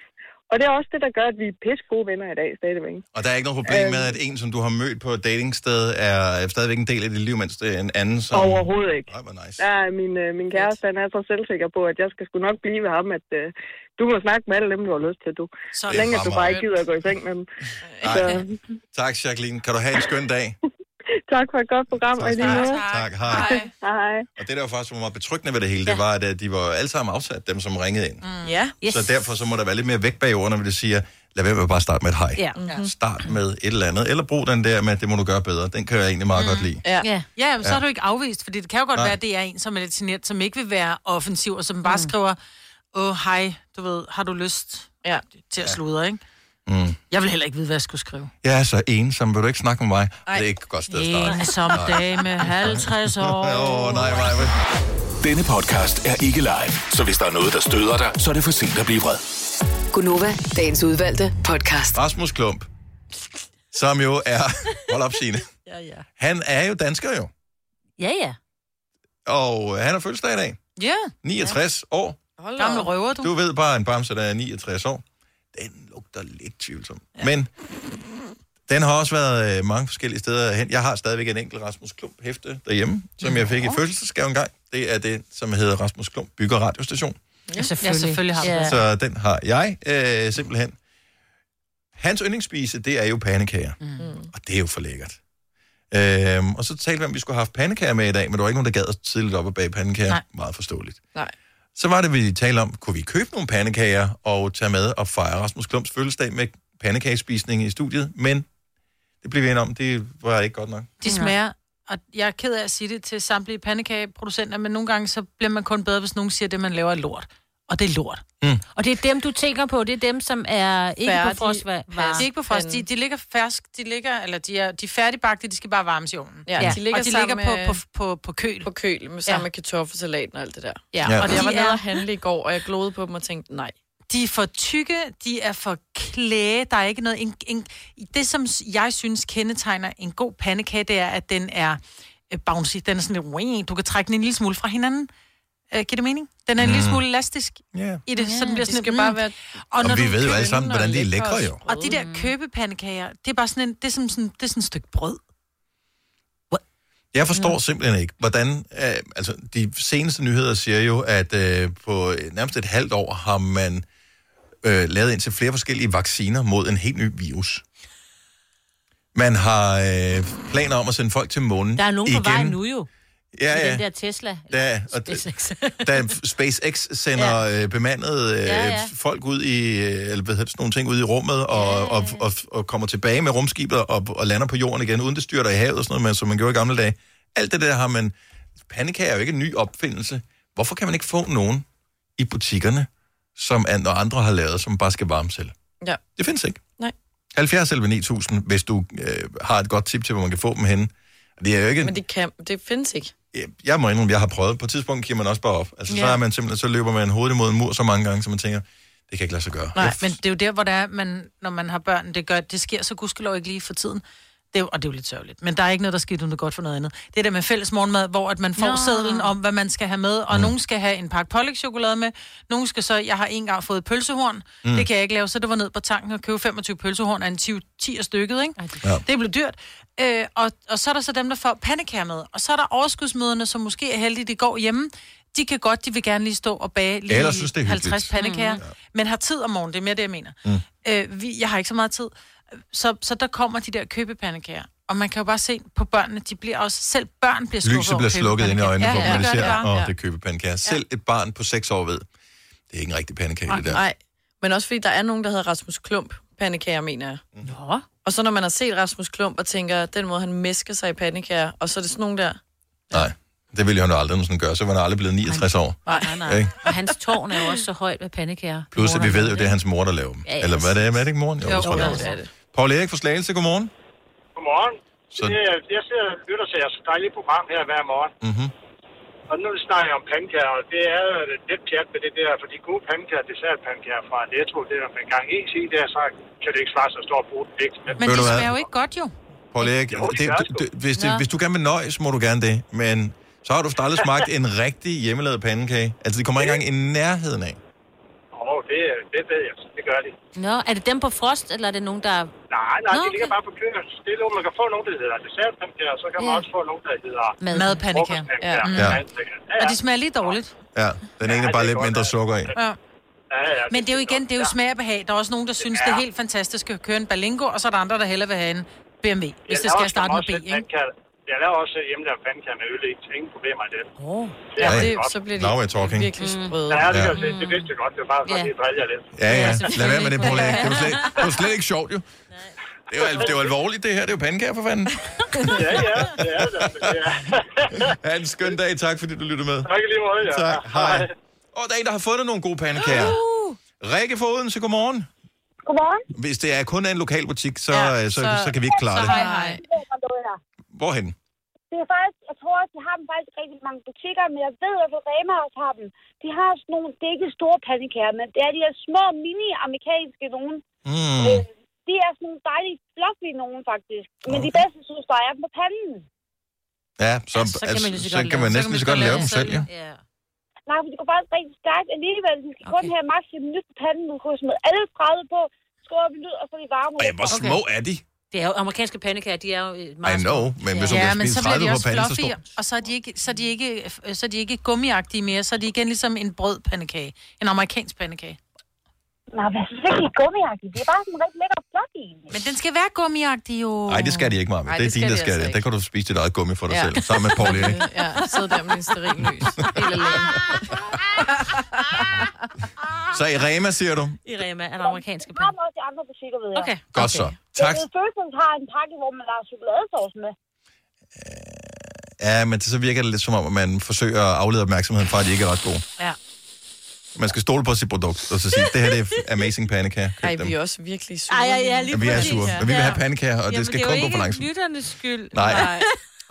Og det er også det, der gør, at vi er pisse gode venner i dag stadigvæk. Og der er ikke noget problem med, at en, som du har mødt på et datingsted, er stadigvæk en del af dit liv, mens det er en anden, som... Overhovedet ikke. Ej, hvor nice. Ja, min, øh, min kæreste, han er så selvsikker på, at jeg skal sgu nok blive ved ham, at øh, du må snakke med alle dem, du har lyst til, du. Så længe, at du bare ikke gider at gå i seng med dem. Så, Tak, Jacqueline. Kan du have en skøn dag? tak for et godt program, og i lige måde. Tak, hej. Hej. Hej. Og det, der var faktisk var meget betryggende ved det hele, det var, at øh, de var alle sammen afsat, dem som ringede ind. Mm. Ja. Yes. Så derfor så må der være lidt mere vægt bag ordene, når det siger, lad være med at bare starte med et hej. Ja. Mhm. Start med et eller andet. Eller brug den der med, det må du gøre bedre. Den kan jeg egentlig meget godt lide. Ja. Ja. Ja, men så Ja. er du ikke afvist, fordi det kan jo godt Nej. være, at det er en, som er lidt genert, som ikke vil være offensiv, og som bare skriver, åh, hej, du ved, har du lyst Ja. til at sludre, ikke? Mm. Jeg vil heller ikke vide, hvad jeg skulle skrive. Jeg er så ensom. Vil du ikke snakke med mig? Ej. Det er ikke et godt sted at starte. En som dame, 50 år. Åh, oh, nej, nej, nej. Denne podcast er ikke live, så hvis der er noget, der støder dig, så er det for sent at blive vred. Gunova, dagens udvalgte podcast. Rasmus Klump, som jo er... Hold op, Signe. Ja, ja. Han er jo dansker jo. Ja, ja. Og øh, han har fødselsdag i dag. Ja, 69 år. Hold gamle røver, du. Du ved bare, en bamse, der er 69 år. Den lugter lidt tvivlsom. Ja. Men den har også været øh, mange forskellige steder hen. Jeg har stadigvæk en enkelt Rasmus Klump hæfte derhjemme, som jeg fik i fødselsdagsgave en gang. Det er det, som hedder Rasmus Klump Bygger Radiostation. Ja, selvfølgelig, ja, selvfølgelig har Ja. Så den har jeg øh, simpelthen. Hans yndlingsspise, det er jo pandekager. Mm. Og det er jo for lækkert. Øhm, og så talte vi om, at vi skulle have haft pandekager med i dag, men der var ikke nogen, der gad at tidligt op og bage pandekager. Nej. Meget forståeligt. Nej. Så var det, vi talte om, kunne vi købe nogle pandekager og tage med og fejre Rasmus Klumps fødselsdag med pandekagespisning i studiet, men det blev vi enige om, det var ikke godt nok. De smager, og jeg er ked af at sige det til samtlige pandekageproducenter, men nogle gange så bliver man kun bedre, hvis nogen siger, at det, man laver, er lort. Og det er lort. Og det er dem, du tænker på, det er dem, som er ikke Færdige på frostvarer. De er ikke på frost. De, de ligger fersk, de ligger, eller de er, de er færdigbagte, de skal bare varmes i ovnen. Ja, ja. de ligger og de ligger på, med- på, på, på køl. På køl, med sammen Ja. med kartoffelsalaten og alt det der. Ja, ja. og og de jeg var er- nede og handle i går, og jeg glodede på dem og tænkte, nej. De er for tykke, de er for klæde, der er ikke noget... En, en, det, som jeg synes kendetegner en god pandekage, det er, at den er øh, bouncy. Den er sådan lidt... Du kan trække den en lille smule fra hinanden. Øh, giver det mening? Den er en lille Mm. smule elastisk Ja. i det, så den bliver de sådan skal mm. bare være Og når vi ved jo alle sammen, hvordan de er lækre jo. Og de der købepandekager, det er bare sådan en, det er som sådan, det er sådan et stykke brød. Jeg forstår simpelthen ikke, hvordan... Øh, altså, de seneste nyheder siger jo, at øh, på nærmest et halvt år har man øh, lavet indtil flere forskellige vacciner mod en helt ny virus. Man har øh, planer om at sende folk til månen Der er nogen på igen. vej nu jo. Ja, ja. den der Tesla. Da, og SpaceX. da SpaceX sender ja. øh, bemandede øh, Ja, ja, ja. ja. folk ud i, øh, eller hvad hedder sådan nogle ting ud i rummet, og, ja, ja, ja. Og, og, og kommer tilbage med rumskibet og, og lander på jorden igen, uden det styrter i havet og sådan noget, men, som man gjorde i gamle dage. Alt det der har man... Pandekager er jo ikke en ny opfindelse. Hvorfor kan man ikke få nogen i butikkerne, som andre har lavet, som bare skal varme selv? Ja. Det findes ikke. Nej. 70 eller 9000, hvis du øh, har et godt tip til, hvor man kan få dem henne. Det er jo ikke... Men det, kan, det findes ikke. Jeg må indrømme, jeg har prøvet. På et tidspunkt giver man også bare op. Altså, så Ja. er man simpelthen, så løber man hovedet imod en mur så mange gange, så man tænker, det kan ikke lade sig gøre. Nej, men det er jo der, hvor det er, man, når man har børn, det, gør, det sker så gudskelov ikke lige for tiden. Det er, jo- og det er jo lidt sørgeligt. Men der er ikke noget, der sker uden det er godt for noget andet. Det er der med fælles morgenmad, hvor at man får Nå. Sædlen om, hvad man skal have med. Og mm. nogen skal have en pakke pålægtschokolade med. Nogen skal så, jeg har en gang fået pølsehorn. Mm. Det kan jeg ikke lave, så det var ned på tanken og købe 25 pølsehorn af en 10, 10 stykket, ikke? Ja. Det blev dyrt. Øh, og, og så er der så dem, der får pandekager med. Og så er der overskudsmøderne, som måske er heldige, de går hjemme. De kan godt, de vil gerne lige stå og bage lige Ellers synes, det er hyggeligt. 50 pandekager, mm. men har tid om morgenen, det er mere det, jeg mener. Mm. Øh, vi, jeg har ikke så meget tid. Så, så der kommer de der købepandekager. Og man kan jo bare se på børnene, de bliver også, selv børn bliver skuffet Lyset bliver slukket ind i øjnene, ja, ja, ja, gør ser, det åh, bare. det er købepandekager. Selv et barn på 6 år ved, det er ikke en rigtig pandekage, det der. Nej, men også fordi der er nogen, der hedder Rasmus Klump pandekager, mener jeg. Nå. Og så når man har set Rasmus Klump og tænker, den måde han mesker sig i pandekager, og så er det sådan nogen der... Nej, det ville han jo aldrig nogensinde gøre, så var han aldrig blevet 69 år. Nej, nej, nej. Ikke? Og hans tårn er jo også så højt med pandekager. Plus, at vi ved jo, det er hans mor, der laver dem. Ja, ja. Eller hvad er det? Hvad er det ikke moren? Jo, jeg tror, jo, det det er. er det. Paul Erik fra Slagelse, godmorgen. Godmorgen. Så- Det, jeg sidder og lytter til jeres dejlige program her hver morgen. Mm-hmm. Og nu snakker jeg om pandekager, og det er lidt pjat med det der, for de gode pandekager, dessertpandekager fra Netto, det er der en gang is i der, så kan det ikke svare sig og bruge det vægt. Men Ved de du hvad? smager jo ikke godt, jo. Paul Erik, Jo, det det, er det, det, hvis, det, hvis du gerne vil nøjes, må du gerne det. Men så har du aldrig smagt en rigtig hjemmelavet pandekage. Altså, de kommer ikke engang i nærheden af. Det, det ved jeg, det gør de. Nå, er det dem på frost, eller er det nogen, der... Nej, nej, Nå, de ligger bare på køen. Det er noget, man kan få nogen, der hedder dessertpandekager, og så kan man Ja. også få nogen, der hedder... Mad. Madpandekager. Ja. Ja. Ja. Og de smager lige dårligt. Ja, den ene er bare lidt mindre sukker i. Ja. Ja, ja, Men det er jo igen, det er jo smag og behag. Der er også nogen, der synes, det er helt fantastisk at køre en Berlingo, og så er der andre, der hellere vil have en BMW, hvis det skal starte med B, ikke? Jeg laver også hjemmelavet pandekager med øl i, ingen problemer i det. Oh. Det er Ja, det- så bliver de Now we're talking. virkelig sprøde. Ja, det, Ja. jeg se. det vidste jeg godt. Det var bare for Ja. at lige drille jer lidt. Ja, ja. Lad være med det, Paul Erik. Det er jo slet, det jo slet ikke sjovt, jo. Det er jo, det er jo alvorligt, det her. Det er jo pandekager, for fanden. Ja, ja, det er det. Ja. Ha' en skøn dag. Tak, fordi du lyttede med. Tak lige måde, ja. Tak. Hej. Og der er en, der har fundet nogle gode pandekager. Rikke fra Odense, godmorgen. Godmorgen. Hvis det er kun er en lokal butik, så, Ja, så, så, så- så kan vi ikke klare Så det. hej, hej. Hvorhen? Det er faktisk, jeg tror også, de har dem faktisk rigtig mange butikker, men jeg ved, at Rema også har dem. De har sådan nogle, det er ikke store pandekager, men det er de her små, mini-amerikanske nogen. Mm. Øh, de er sådan nogle dejlige, fluffy nogen, faktisk. Men de bedste, synes jeg, er dem på panden. Ja, så, så kan altså, man lige så så godt kan man så næsten kan lige så man godt lave dem selv, ja. Ja. Nej, for de går faktisk rigtig stærkt alligevel. De skal kun have maks et minut på panden. Du kan smide alle 30 på, op i lyd, og så er de varme. Og ja, hvor små er de? Det er jo amerikanske pandekager, de er jo øh, I meget know, små. men hvis du Ja, men så bliver 30 de på også panden, så fluffy, og så er, de ikke, så, er de ikke, så er de ikke gummiagtige mere, så er de igen ligesom en brødpandekage. En amerikansk pandekage. Nej, hvad ikke, det er gummiagtigt. Det er bare sådan en rigtig lækker flot egentlig. Men den skal være gummiagtig jo. Nej, det skal de ikke, Maja. Ej, Det er det din, skal der de skal altså det. Der kan du spise dit eget gummi for dig Ja. selv, sammen med Paul Erik. ja, sidde der med din stearinlys. Helt alene. Så i Rema, siger du? I Rema er der amerikanske penge. også i andre butikker, ved jeg. Okay. Godt så. Tak. Jeg ved, har en pakke, hvor man lader chokoladesauce med. Ja, men så virker det lidt som om, at man forsøger at aflede opmærksomheden fra, at de ikke er ret gode. Ja. Man skal stole på sit produkt, og så sige, det her det er amazing pandekager. Køb Ej, dem. vi er også virkelig sure. Ej, ja, ja, lige Ja, vi er sure, men vi vil have pandekager, og det Jamen, skal det er kun jo gå for ikke langsomt. lytternes skyld. Nej. Nej.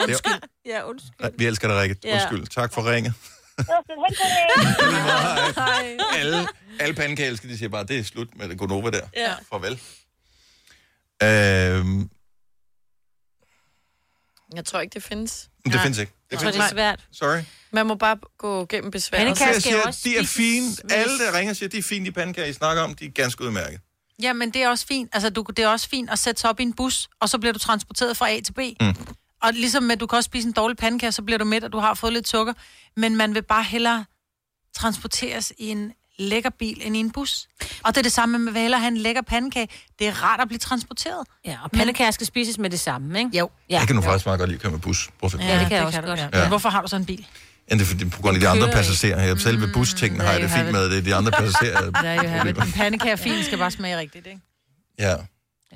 Det er- Ja, undskyld. Nej, Vi elsker dig, Rikke. Undskyld. Tak for ringet. Det. Alle, alle pandekager elsker, de siger bare, det er slut med det Gonova der. Ja. Farvel. Øhm, Jeg tror ikke, det findes. det findes ikke. Det Jeg tror, det er svært. Sorry. Man må bare gå gennem besværet. Pandekager Jeg skal siger, også de er fine. Alle, der ringer, siger, de er fine, de pandekager, I snakker om. De er ganske udmærket. Ja, men det er også fint. Altså, du, det er også fint at sætte sig op i en bus, og så bliver du transporteret fra A til B. Mm. Og ligesom med, du kan også spise en dårlig pandekage, så bliver du mæt, og du har fået lidt sukker. Men man vil bare hellere transporteres i en lækker bil end i en bus. Og det er det samme med, have en lækker pandekage. Det er rart at blive transporteret. Ja, og pandekager skal spises med det samme, ikke? Jo. Ja. Jeg kan nu faktisk meget godt lide at køre med bus. Hvorfor? Ja, det kan jeg også godt. Ja. Men hvorfor har du så en bil? Ja, det er fordi, på grund af de andre passagerer. Jeg selv ved bustingene har jeg det fint med, det er de andre passagerer. Der er jo her, en pandekage er fin, skal bare smage rigtigt, ikke? Ja. Jeg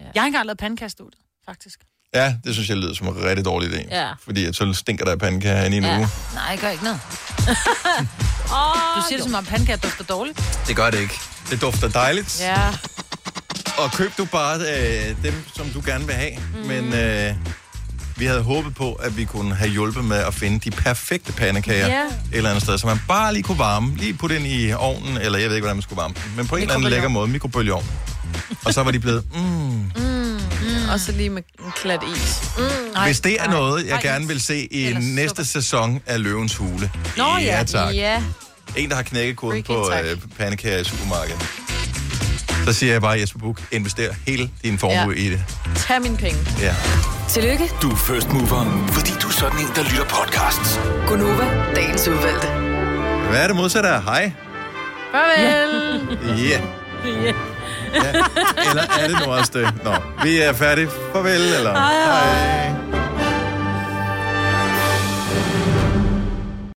har ikke engang lavet pandekagestudiet, faktisk. Ja, det synes jeg lyder som en rigtig dårlig idé. Ja. Fordi at så stinker der af pandekager herinde i en Ja. uge. Nej, jeg gør ikke noget. Du siger det som om pandekager dufter dårligt. Det gør det ikke. Det dufter dejligt. Ja. Og køb du bare øh, dem, som du gerne vil have. Mm. Men øh, vi havde håbet på, at vi kunne have hjulpet med at finde de perfekte pandekager Ja. et eller andet sted, så man bare lige kunne varme, lige putte ind i ovnen, eller jeg ved ikke, hvordan man skulle varme men på en eller anden lækker måde, mikrobølgeovn. Og så var de blevet, mm, Mm. Mm. Og så lige med en klat is. Mm. Hvis det er noget, jeg gerne vil se i næste sæson af Løvens Hule. Nå ja. tak. Ja. En, der har knækket koden Freaking på tak. øh, pandekager i supermarkedet. Så siger jeg bare, Jesper Buch, invester hele din formue Ja. i det. Tag mine penge. Ja. Tillykke, Du er first mover, fordi du er sådan en, der lytter podcasts. Gunova, dagens udvalgte. Hvad er det modsatte af hej? Farvel. Ja. Ja. Eller er det nu også det? Nå, vi er færdige. Farvel, eller? Hej. hej.